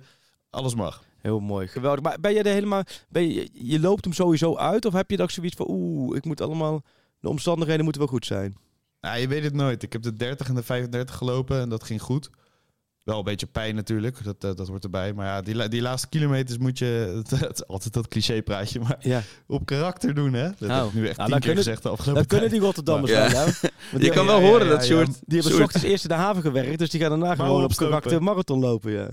Alles mag. Heel mooi, geweldig. Maar ben je er helemaal, ben je, je loopt hem sowieso uit? Of heb je dan zoiets van, oeh, ik moet allemaal, de omstandigheden moeten wel goed zijn? Nou, je weet het nooit. Ik heb de 30 en de 35 gelopen en dat ging goed. Wel een beetje pijn natuurlijk, dat, dat, dat hoort erbij. Maar ja, die, la- die laatste kilometers moet je, *laughs* het is altijd dat cliché praatje, maar Ja. op karakter doen hè. Dat Nou, heb ik nu echt nou, tien keer kunnen- gezegd de afgelopen Dat kunnen die Rotterdammers Ja. wel? Want Je die, kan ja, wel ja, horen ja, dat ja. Sjoerd... die hebben ochtends eerst in de haven gewerkt, dus die gaan daarna gewoon op karakter marathon lopen, ja.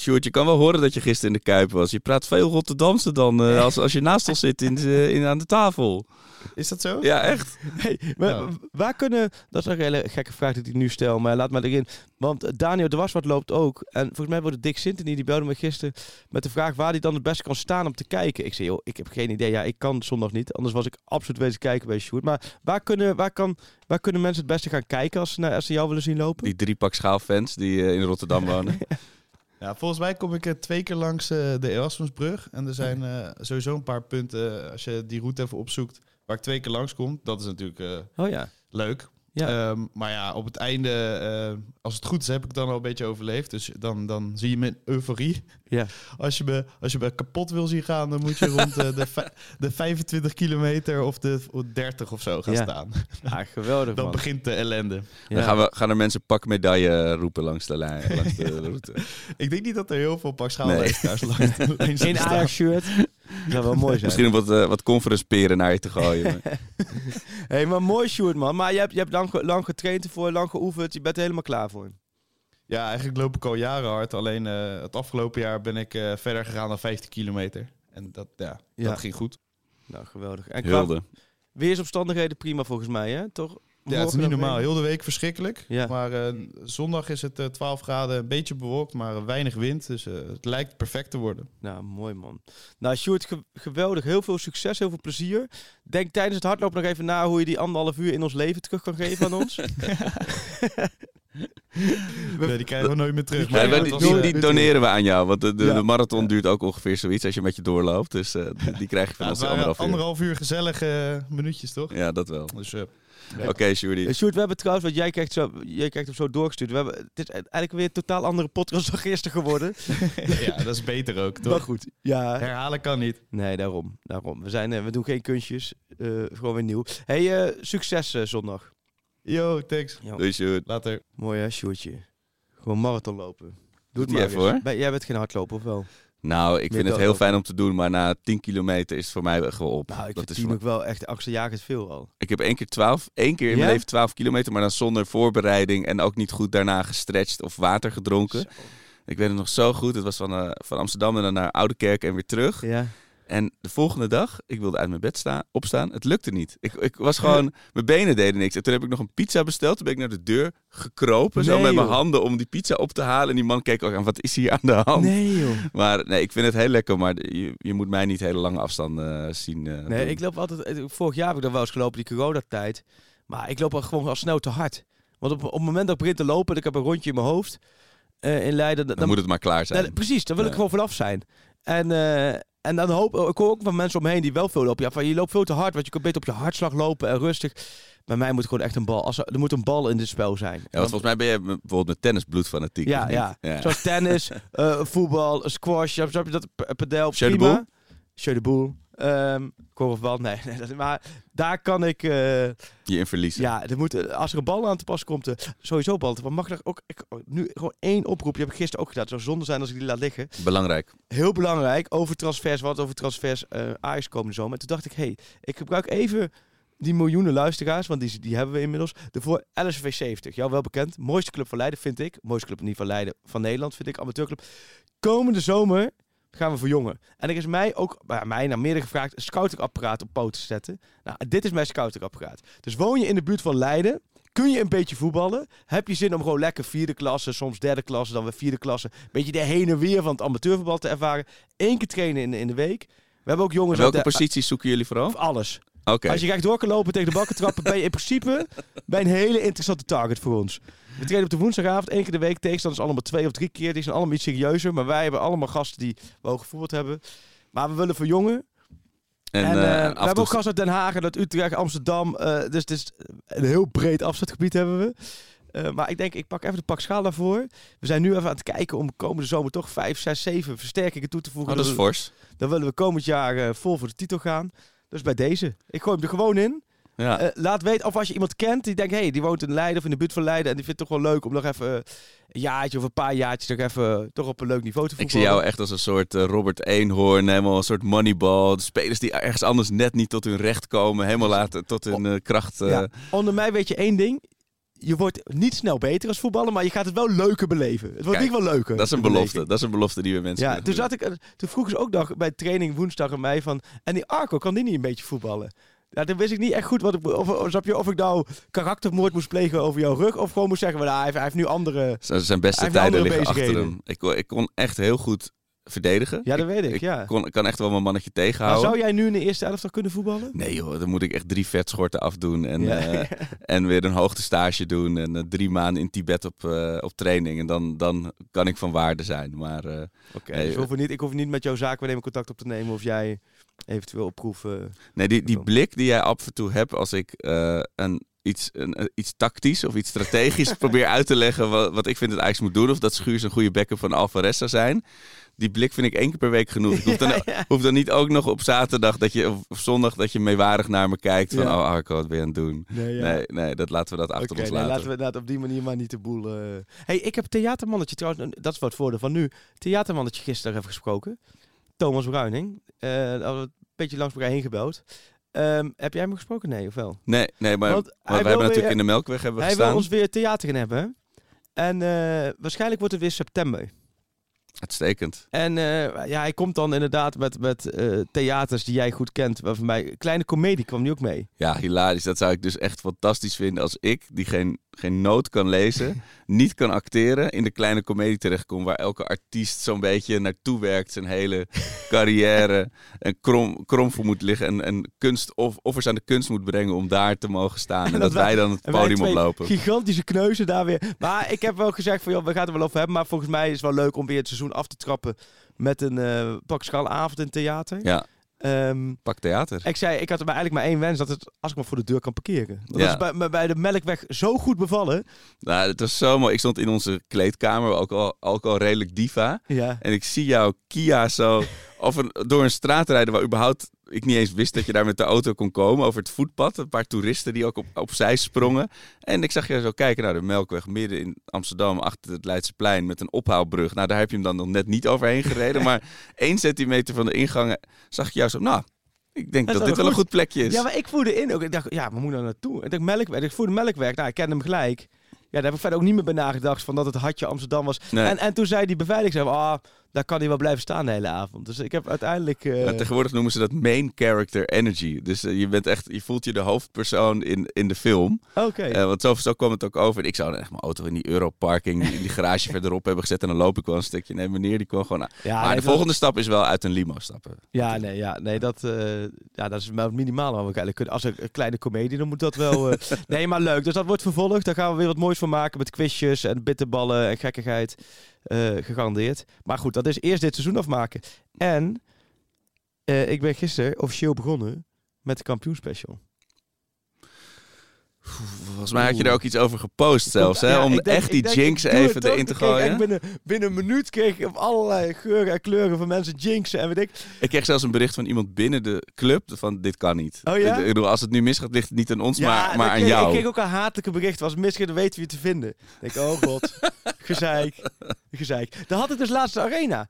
Sjoerd, je kan wel horen dat je gisteren in de Kuip was. Je praat veel Rotterdamse dan eh, als, als je naast ons zit in, de- *laughs* in, aan de tafel. Is dat zo? Ja, echt. Hey, maar Ja. waar kunnen, dat is een hele gekke vraag die ik nu stel, maar laat maar erin. Want eh, Daniel de Waswart loopt ook. En volgens mij wordt Dick Sintony, die belde me gisteren met de vraag waar hij dan het beste kan staan om te kijken. Ik zei, joh, ik heb geen idee. Ja, ik kan zondag niet. Anders was ik absoluut wezen kijken bij Sjoerd. Maar waar kunnen, waar, kan, waar kunnen mensen het beste gaan kijken als als ze jou willen zien lopen? Die drie pak schaalfans die eh, in Rotterdam wonen. *laughs* Ja, volgens mij kom ik twee keer langs eh, de Erasmusbrug. En er zijn *laughs* eh, sowieso een paar punten, eh, als je die route even opzoekt, waar ik twee keer langs kom. Dat is natuurlijk Oh ja. leuk. Ja. Ehm, maar ja, op het einde, eh, als het goed is, heb ik dan al een beetje overleefd. Dus dan, dan zie je mijn euforie. Ja. *laughs* Als je, me, als je me kapot wil zien gaan, dan moet je rond eh, de, de 25 kilometer of de of 30 of zo gaan Ja. staan. *laughs* Ah, geweldig Dan man. begint de ellende. Ja. Dan gaan, we, gaan er mensen pak medaille roepen langs de, lijn, langs de *laughs* route. Ik denk niet dat er heel veel pak Nee. langs de lijn Geen staan. Ajax-shirt. *laughs* Dat zou wel mooi zijn. Misschien om wat, eh, wat conference peren naar je te gooien. maar- *laughs* hey, maar mooi Sjoerd, man. Maar je hebt, je hebt lang, lang getraind ervoor, lang geoefend. Je bent er helemaal klaar voor. Ja, eigenlijk loop ik al jaren hard. Alleen eh, het afgelopen jaar ben ik eh, verder gegaan dan 15 kilometer. En dat, ja, Ja. dat ging goed. Nou, geweldig. En qua weersomstandigheden prima volgens mij, hè? Toch? Ja, het is niet normaal. Heel de week verschrikkelijk. Ja. Maar eh, zondag is het eh, 12 graden, een beetje bewolkt, maar weinig wind. Dus eh, het lijkt perfect te worden. Nou, mooi man. Nou, Sjoerd, ge- geweldig. Heel veel succes, heel veel plezier. Denk tijdens het hardlopen nog even na hoe je die anderhalf uur in ons leven terug kan geven aan ons. *laughs* *laughs* Nee, die krijgen we nooit meer terug. Maar die, was, die, die doneren we aan jou, want de, de, Ja. de marathon duurt ook ongeveer zoiets als je met je doorloopt. Dus eh, die- krijg je van ja, ons anderhalf uur. anderhalf uur gezellige minuutjes, toch? Ja, dat wel. Dus eh, Oké, Sjoerdi. Eh, Sjoerd, we hebben trouwens, want jij krijgt, zo, jij krijgt hem zo doorgestuurd. We hebben, het is eigenlijk weer een totaal andere podcast dan gisteren geworden. *laughs* ja, dat is beter ook, Maar toch? goed, ja. Herhalen kan niet. Nee, daarom. daarom. We, zijn, eh, we doen geen kunstjes. eh, gewoon weer nieuw. hey, eh, succes eh, zondag. Yo, thanks. Doei, Sjoerd. Later. Mooi hè, Sjoerdje. Gewoon marathon lopen. Doe Doet het maar even, hoor. Jij bent geen hardloper of wel? Nou, ik vind het heel fijn om te doen, maar na 10 kilometer is het voor mij gewoon op. Nou, ik dat vind is voor- ook wel echt angstaanjagend veel al. Ik heb één keer 12, één keer in mijn leven 12 kilometer, maar dan zonder voorbereiding en ook niet goed daarna gestretched of water gedronken. Ik weet het nog zo goed. Het was van, eh, van Amsterdam en dan naar Oudekerk en weer terug. Ja. En de volgende dag, ik wilde uit mijn bed staan, opstaan. Het lukte niet. Ik, ik was gewoon, *laughs* mijn benen deden niks. En toen heb ik nog een pizza besteld. Toen ben ik naar de deur gekropen, zo met mijn joh. handen om die pizza op te halen. En die man keek ook aan, wat is hier aan de hand? Nee joh. Maar nee, ik vind het heel lekker, maar je, je moet mij niet hele lange afstanden eh, zien. eh, Nee, doen. ik loop altijd. eh, Vorig jaar heb ik dan wel eens gelopen, die coronatijd. Maar ik loop al gewoon al snel te hard. Want op, op het moment dat ik begin te lopen en ik heb een rondje in mijn hoofd in Leiden, dan, dan, moet het maar klaar zijn. Nee, precies, daar wil ik gewoon vanaf zijn. En, en dan hoop ik hoor ook van mensen omheen die wel veel lopen. Ja, van je loopt veel te hard, want je kunt beter op je hartslag lopen en rustig. Bij mij moet gewoon echt een bal. Als er, er moet een bal in dit spel zijn. Ja, want volgens mij ben je bijvoorbeeld met tennis bloedfanatiek. Ja, niet? ja. Zoals tennis, *laughs* eh, voetbal, squash, snap je dat? Padel, prima. boel? Jeu de boel. Ehm, korfbal, nee, *laughs* nee. Maar daar kan ik... eh, Je in verliezen. ja, er moet, als er een bal aan te pas komt, eh, sowieso bal te. Mag er ook ik, nu gewoon één oproep. Die heb ik gisteren ook gedaan. Het zou zonde zijn als ik die laat liggen. Belangrijk. Heel belangrijk, over transfers, wat over transfers eh Ajax komende zomer. En toen dacht ik, hé, hey, ik gebruik even die miljoenen luisteraars, want die, die hebben we inmiddels. Voor LSV 70, jou wel bekend. Mooiste club van Leiden, vind ik. Mooiste club niet van Leiden, van Nederland, vind ik. Amateurclub. Komende zomer gaan we verjongen. En er is mij ook, bij mij naar meerdere gevraagd, een scoutingapparaat op poten te zetten. Nou, dit is mijn scoutingapparaat. Dus woon je in de buurt van Leiden, kun je een beetje voetballen? Heb je zin om gewoon lekker vierde klasse, soms derde klasse, dan weer vierde klasse, een beetje de heen en weer van het amateurvoetbal te ervaren? Eén keer trainen in, in de week. We hebben ook jongens Welke uit de- posities zoeken jullie vooral? alles. Als je recht door kan lopen tegen de balken trappen, ben je in principe bij een hele interessante target voor ons. We trainen op de woensdagavond één keer de week. Tegenstanders allemaal twee of drie keer. Die zijn allemaal iets serieuzer. Maar wij hebben allemaal gasten die wel gevoerd hebben. Maar we willen verjongen. En, En, eh, eh, we hebben toe- ook gasten uit Den Haag, uit Utrecht, Amsterdam. eh, dus het is een heel breed afzetgebied hebben we. Maar ik denk, ik pak even de pak schaal daarvoor. We zijn nu even aan het kijken om komende zomer toch vijf, zes, zeven versterkingen toe te voegen. Oh, dat is fors. Dan willen we komend jaar vol voor de titel gaan. Dus bij deze. Ik gooi hem er gewoon in. Ja. Eh, laat weten, of als je iemand kent die denkt, hey, die woont in Leiden of in de buurt van Leiden en die vindt het toch wel leuk om nog even eh, een jaartje of een paar jaartjes nog even toch op een leuk niveau te Ik voetballen. zie jou echt als een soort eh, Robert Eenhoorn, helemaal een soort moneyball. De spelers die ergens anders net niet tot hun recht komen, helemaal laten tot hun eh, kracht. eh, Ja. Onder mij weet je één ding. Je wordt niet snel beter als voetballer, maar je gaat het wel leuker beleven. Het wordt Kijk, niet wel leuker. Dat is een belofte. beleving. Dat is een belofte die we mensen Ja, kunnen toen, doen. zat ik, eh, toen vroegen ze ook nog bij training woensdag aan mij van... En die Arco, kan die niet een beetje voetballen? Ja, toen wist ik niet echt goed wat ik, of, of, je, of ik nou karaktermoord moest plegen over jouw rug... of gewoon moest zeggen, nou, hij, heeft, hij heeft nu andere... Zijn beste tijden liggen achter hem. Ik, ik kon echt heel goed verdedigen. Ja, dat weet ik, ja. kon, ik kan echt wel mijn mannetje Maar tegenhouden. zou jij nu in de eerste elftal kunnen voetballen? Nee joh, dan moet ik echt drie vetschorten afdoen en, Ja. eh, *laughs* en weer een hoogtestage doen en eh, drie maanden in Tibet op, eh, op training. En dan, dan kan ik van waarde zijn. Maar Oké, dus hoeven niet, ik hoef niet met jouw zaakwaarnemer contact op te nemen of jij eventueel op proef... nee, die, die blik die jij af en toe hebt als ik een, iets, een, iets tactisch of iets strategisch *laughs* probeer uit te leggen wat, wat ik vind dat Ajax moet doen. Of dat Schuurs een goede backup van Alvarez zou zijn. Die blik vind ik één keer per week genoeg. Ik hoef *laughs* dan, hoef dan niet ook nog op zaterdag dat je, of, zondag dat je meewarig naar me kijkt. Van, Ja. oh Arco, wat ben je aan het doen? Nee. Nee, nee, dat laten we dat achter ons nee, laten. laten we inderdaad op die manier maar niet de boel... eh. hey, ik heb theatermannetje trouwens, en dat is wat voordeel van nu. Theatermannetje gisteren even gesproken. Thomas Bruining. Eh een beetje langs elkaar heen gebeld. Ehm, heb jij hem gesproken? Nee, of wel? Nee, nee maar, Want we hebben natuurlijk in de Melkweg hebben we Hij gestaan. wil ons weer theater gaan hebben. En eh, waarschijnlijk wordt het weer september. Uitstekend. En eh, ja, hij komt dan inderdaad met, met eh, theaters die jij goed kent. Waarvan mij Kleine Comedie kwam nu ook mee. Ja, hilarisch. Dat zou ik dus echt fantastisch vinden als ik, die geen geen noot kan lezen, *laughs* niet kan acteren, in de kleine komedie terechtkomt waar elke artiest zo'n beetje naartoe werkt, zijn hele *laughs* carrière en krom, krom voor moet liggen en, en kunst, of, offers aan de kunst moet brengen om daar te mogen staan. En, dat, wij dan het podium oplopen. Gigantische kneuzen daar weer. Maar ik heb wel gezegd van, joh, we gaan het er wel over hebben. Maar volgens mij is het wel leuk om weer het seizoen af te trappen met een eh pakschaal-avond in het theater. Ja, Ehm, pak theater. ik zei, ik had maar eigenlijk maar één wens, dat het als ik maar voor de deur kan parkeren. Dat Ja. is bij, bij- de Melkweg zo goed bevallen. Nou, het was zo mooi. Ik stond in onze kleedkamer, ook al, ook al redelijk diva. Ja. En ik zie jouw Kia zo *laughs* over, door een straat rijden waar überhaupt ik niet eens wist dat je daar met de auto kon komen. Over het voetpad. Een paar toeristen die ook op, opzij sprongen. En ik zag je zo kijken naar de Melkweg midden in Amsterdam achter het Leidseplein met een ophaalbrug. Nou, daar heb je hem dan nog net niet overheen gereden. *laughs* maar één centimeter van de ingang zag ik jou zo, nou, ik denk Dat dit wel een goed. plekje is. Ja, maar ik voerde in ook. Ik dacht, ja, we moeten daar naartoe. Ik dacht, Melkweg. Ik voerde Melkweg. Nou, ik kende hem gelijk. Ja, daar heb ik verder ook niet meer bij nagedacht van dat het hartje Amsterdam was. Nee. En, en toen zei die beveiliger, zei, ah, daar kan hij wel blijven staan de hele avond. Dus ik heb uiteindelijk... eh, Ja, tegenwoordig noemen ze dat main character energy. Dus eh, je bent echt, je voelt je de hoofdpersoon in, in de film. Oké. Eh, want zo, zo kwam het ook over. En ik zou echt mijn auto in die Europarking, in die garage *laughs* verderop hebben gezet. En dan loop ik wel een stukje. Nee, meneer, die kwam gewoon ja, maar nee, de volgende stap is wel uit een limo stappen. Ja, nee, ja, nee dat, ja, dat is maar het minimale wat we eigenlijk kunnen. Als een, kleine komedie, dan moet dat wel... *laughs* nee, maar leuk. Dus dat wordt vervolgd. Daar gaan we weer wat moois van maken met quizjes en bitterballen en gekkigheid. Eh, gegarandeerd. Maar goed, dat is eerst dit seizoen afmaken. En eh, ik ben gisteren officieel begonnen met de kampioenspecial. Volgens mij had je er ook iets over gepost zelfs. Hè? Ja, Om denk- echt die denk, jinx even erin te gooien. Binnen, binnen een minuut kreeg ik op allerlei geuren en kleuren van mensen jinxen en weet ik. Ik kreeg zelfs een bericht van iemand binnen de club van dit kan niet. Oh ja? Ik bedoel, als het nu misgaat, ligt het niet aan ons, maar, maar aan kreeg- jou. Ik kreeg ook een hatelijke bericht. Was misgaan, dan weten we je te vinden. Ik denk, oh god, *laughs* gezeik, gezeik. Dan had ik dus laatst de arena.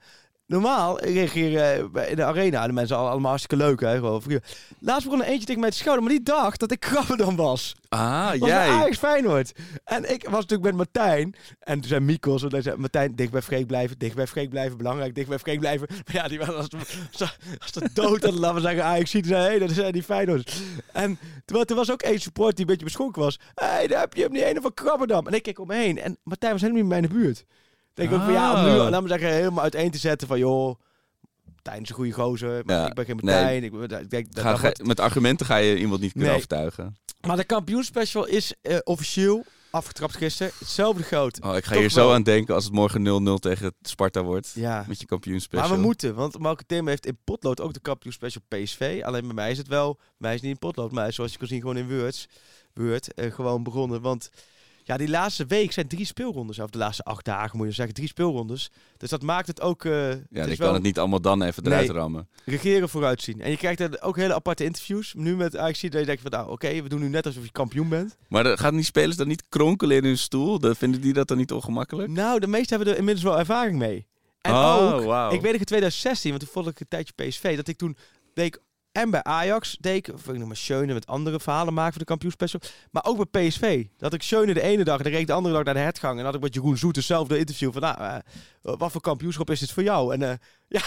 Normaal reageren eh, bij- in de arena de mensen al- allemaal hartstikke leuk. Hè, gewoon. Laatst begon er eentje tegen mij te schouder, maar die dacht dat ik krabben dan was. Ah, Was jij. Ajax Feyenoord. En ik was natuurlijk met Martijn. En toen zei Mikos, en zei Martijn, dicht bij Freek blijven, dicht bij Freek blijven, belangrijk, dicht bij Freek blijven. Maar ja, die was als, *laughs* als, als de dood, en laten we zeggen, Ajax ziet, zei, hey, dat zijn die Feyenoord. En toen, toen was ook één support die een beetje beschonken was. Hé, hey, daar heb je hem, die ene van Krabberdam. En ik keek om me heen. En Martijn was helemaal niet in mijn buurt. Denk ik ook van, ja, om nu, Ah. laten we zeggen, helemaal uiteen te zetten van, joh, Martijn is een goede gozer, maar Ja, ik ben geen nee. Martijn. Ik, ik denk, dat, Ga- met argumenten ga je iemand niet kunnen Nee. overtuigen. maar de kampioenspecial is eh, officieel afgetrapt gisteren. Hetzelfde groot. Oh, ik ga Toch hier zo aan denken als het morgen 0-0 tegen Sparta wordt. Ja. Met je kampioenspecial. Maar we moeten, want Malke Tim heeft in potlood ook de kampioenspecial PSV. Alleen bij mij is het wel, bij mij is niet in potlood, maar zoals je kan zien gewoon in Words, Word, eh, gewoon begonnen. Want ja, die laatste week zijn drie speelrondes, of de laatste acht dagen moet je zeggen, drie speelrondes. Dus dat maakt het ook, eh Ja, het ik is kan het niet allemaal dan even eruit Nee. rammen. regeren vooruitzien. En je krijgt er ook hele aparte interviews. Nu met Ajax dat je denkt van, nou oké, we doen nu net alsof je kampioen bent. Maar gaan die spelers dan niet kronkelen in hun stoel? Dan vinden die dat dan niet ongemakkelijk? Nou, de meesten hebben er inmiddels wel ervaring mee. En Oh, ook, wauw. ik weet nog in 2016, want toen volgde ik een tijdje PSV, dat ik toen deed ik en bij Ajax deed ik, of ik noem maar Schöne met andere verhalen maken voor de kampioenspecial, maar ook bij PSV. Dat ik Schöne de ene dag, en dan reed ik de andere dag naar de hertgang en had ik met Jeroen Zoet hetzelfde interview van, nou, eh, wat voor kampioenschap is dit voor jou? En eh, *laughs* ja,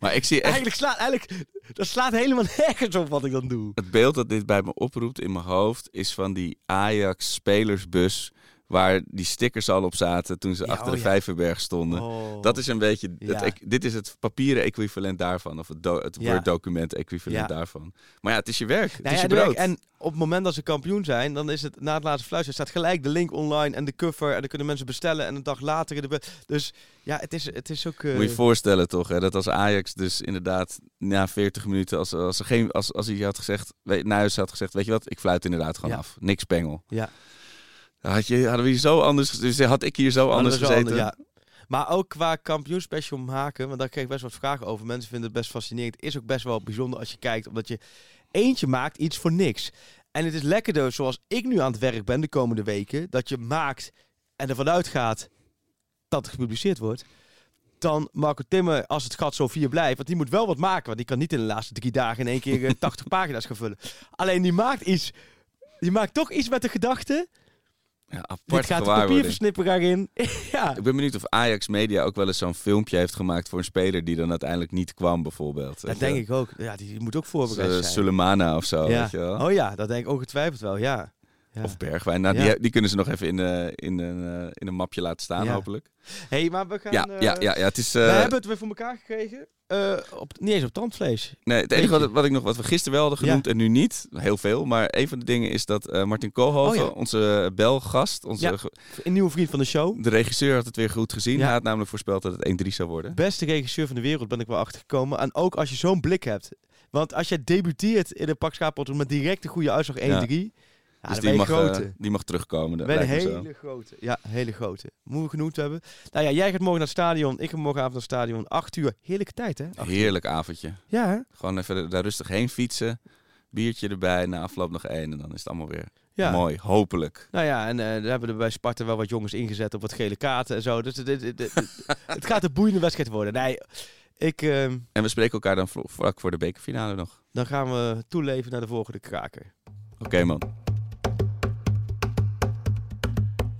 Maar ik zie echt eigenlijk slaat, eigenlijk, dat slaat helemaal *laughs* nergens op wat ik dan doe. het beeld dat dit bij me oproept in mijn hoofd... is van die Ajax-spelersbus... waar die stickers al op zaten toen ze Ja, achter oh de. Vijverberg stonden. Oh. Dat is een beetje... Het, Ja. ek- dit is het papieren equivalent daarvan. Of het, do- het Ja. Word-document equivalent daarvan. Maar ja, het is je werk. Het Nou is je brood. werk- en op het moment dat ze kampioen zijn, dan is het na het laatste fluisteren staat gelijk de link online en de cover en dan kunnen mensen bestellen en een dag later de dus ja, het is het is ook eh, Moet je je voorstellen toch, hè, dat als Ajax dus inderdaad na 40 minuten, als, als, er geen, als, als hij had gezegd, weet, Nijhuis had gezegd, weet je wat, ik fluit inderdaad gewoon af. Niks pengel. Ja. Had je, hadden we hier zo anders, dus had ik hier zo anders gezeten. ja. Maar ook qua kampioenspecial maken, want daar kreeg ik best wat vragen over. Mensen vinden het best fascinerend. Is ook best wel bijzonder als je kijkt, omdat je eentje maakt iets voor niks. En het is lekkerder, zoals ik nu aan het werk ben de komende weken, dat je maakt en ervan uitgaat dat het gepubliceerd wordt. Dan Marco Timmer, als het gat zo vier blijft. Want die moet wel wat maken. Want die kan niet in de laatste drie dagen in één keer eh, *laughs* 80 pagina's gaan vullen. Alleen die maakt iets. Die maakt toch iets met de gedachte. Ja, Dit gaat de gewaarwording. papierversnipperaar in. *laughs* ja. Ik ben benieuwd of Ajax Media ook wel eens zo'n filmpje heeft gemaakt voor een speler die dan uiteindelijk niet kwam bijvoorbeeld. Dat denk ik ook. Ja, die moet ook voorbereid Uh, zijn. Sulemana of zo, ja. weet je wel. Oh ja, dat denk ik ongetwijfeld wel, ja. Ja. Of Bergwijn. Nou, Ja. die, die kunnen ze nog even in, eh, in, een, eh, in een mapje laten staan, Ja. hopelijk. hey, maar we gaan... Ja, eh, ja, ja, ja, het is... we hebben het weer voor elkaar gekregen. Op, niet eens op tandvlees. Nee, het enige wat, wat ik nog wat we gisteren wel hadden genoemd en nu niet, heel veel, maar een van de dingen is dat Martin Koolhoven, Oh onze Belgast, onze Een nieuwe vriend van de show. de regisseur had het weer goed gezien. Hij had namelijk voorspeld dat het 1-3 zou worden. Beste regisseur van de wereld ben ik wel achtergekomen. En ook als je zo'n blik hebt. Want als je debuteert in een pak schaapot met direct een goede uitslag 1-3. Ja, dus die mag, grote. eh, die mag terugkomen. Dat ben een lijkt me zo. hele grote. Ja, hele grote. Moeten we genoemd hebben. Nou ja, jij gaat morgen naar het stadion. Ik ga morgenavond naar het stadion. 8 uur. Heerlijke tijd, hè? Acht uur. Heerlijk avondje. Ja, hè? Gewoon even daar rustig heen fietsen. Biertje erbij, na afloop nog één en dan is het allemaal weer Ja. mooi. Hopelijk. Nou ja, en eh daar hebben we er bij Sparta wel wat jongens ingezet op wat gele kaarten en zo. Dus dit, dit, het gaat een boeiende wedstrijd worden. Nee, ik, ehm, En we spreken elkaar dan vlak voor de bekerfinale nog. dan gaan we toeleven naar de volgende kraker. Oké man.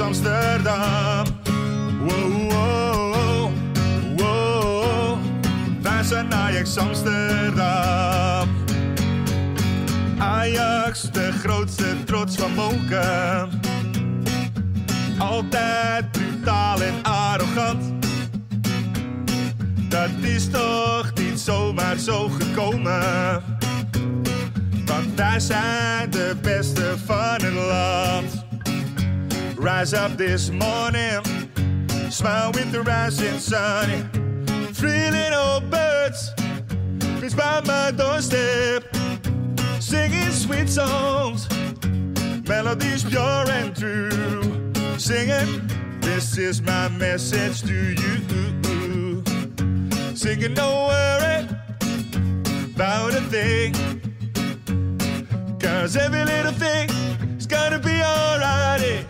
Amsterdam. Wow, wow, wow. Wij zijn Ajax Amsterdam. Ajax, de grootste trots van Moken. Altijd brutaal en arrogant. Dat is toch niet zomaar zo gekomen. Want wij zijn de beste van het land. Rise up this morning, smile with the rising sun. Three little birds, reach by my doorstep, singing sweet songs, melodies pure and true. Singing, this is my message to you. Singing, don't worry about a thing. Cause every little thing is gonna be alright.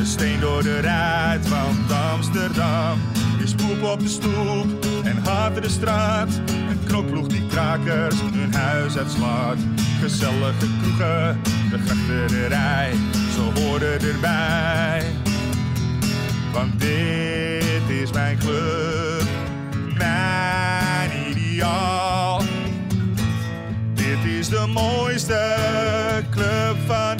Een steen door de ruit, want Amsterdam is poep op de stoep en haat de straat. Een knokploeg die krakers hun huis uitslaat. Gezellige kroegen, de grachterij, ze horen erbij. Want dit is mijn club, mijn ideaal. Dit is de mooiste club van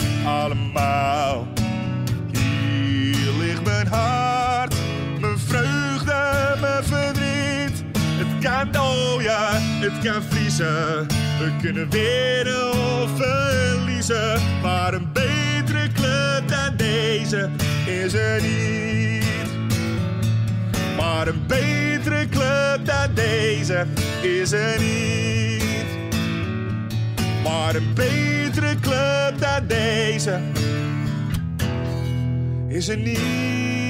hart, mijn vreugde, mijn verdriet. Het kan oh ja, het kan vriezen. We kunnen winnen of verliezen. Maar een betere club dan deze is er niet. Maar een betere club dan deze is er niet. Maar een betere club dan deze is er niet.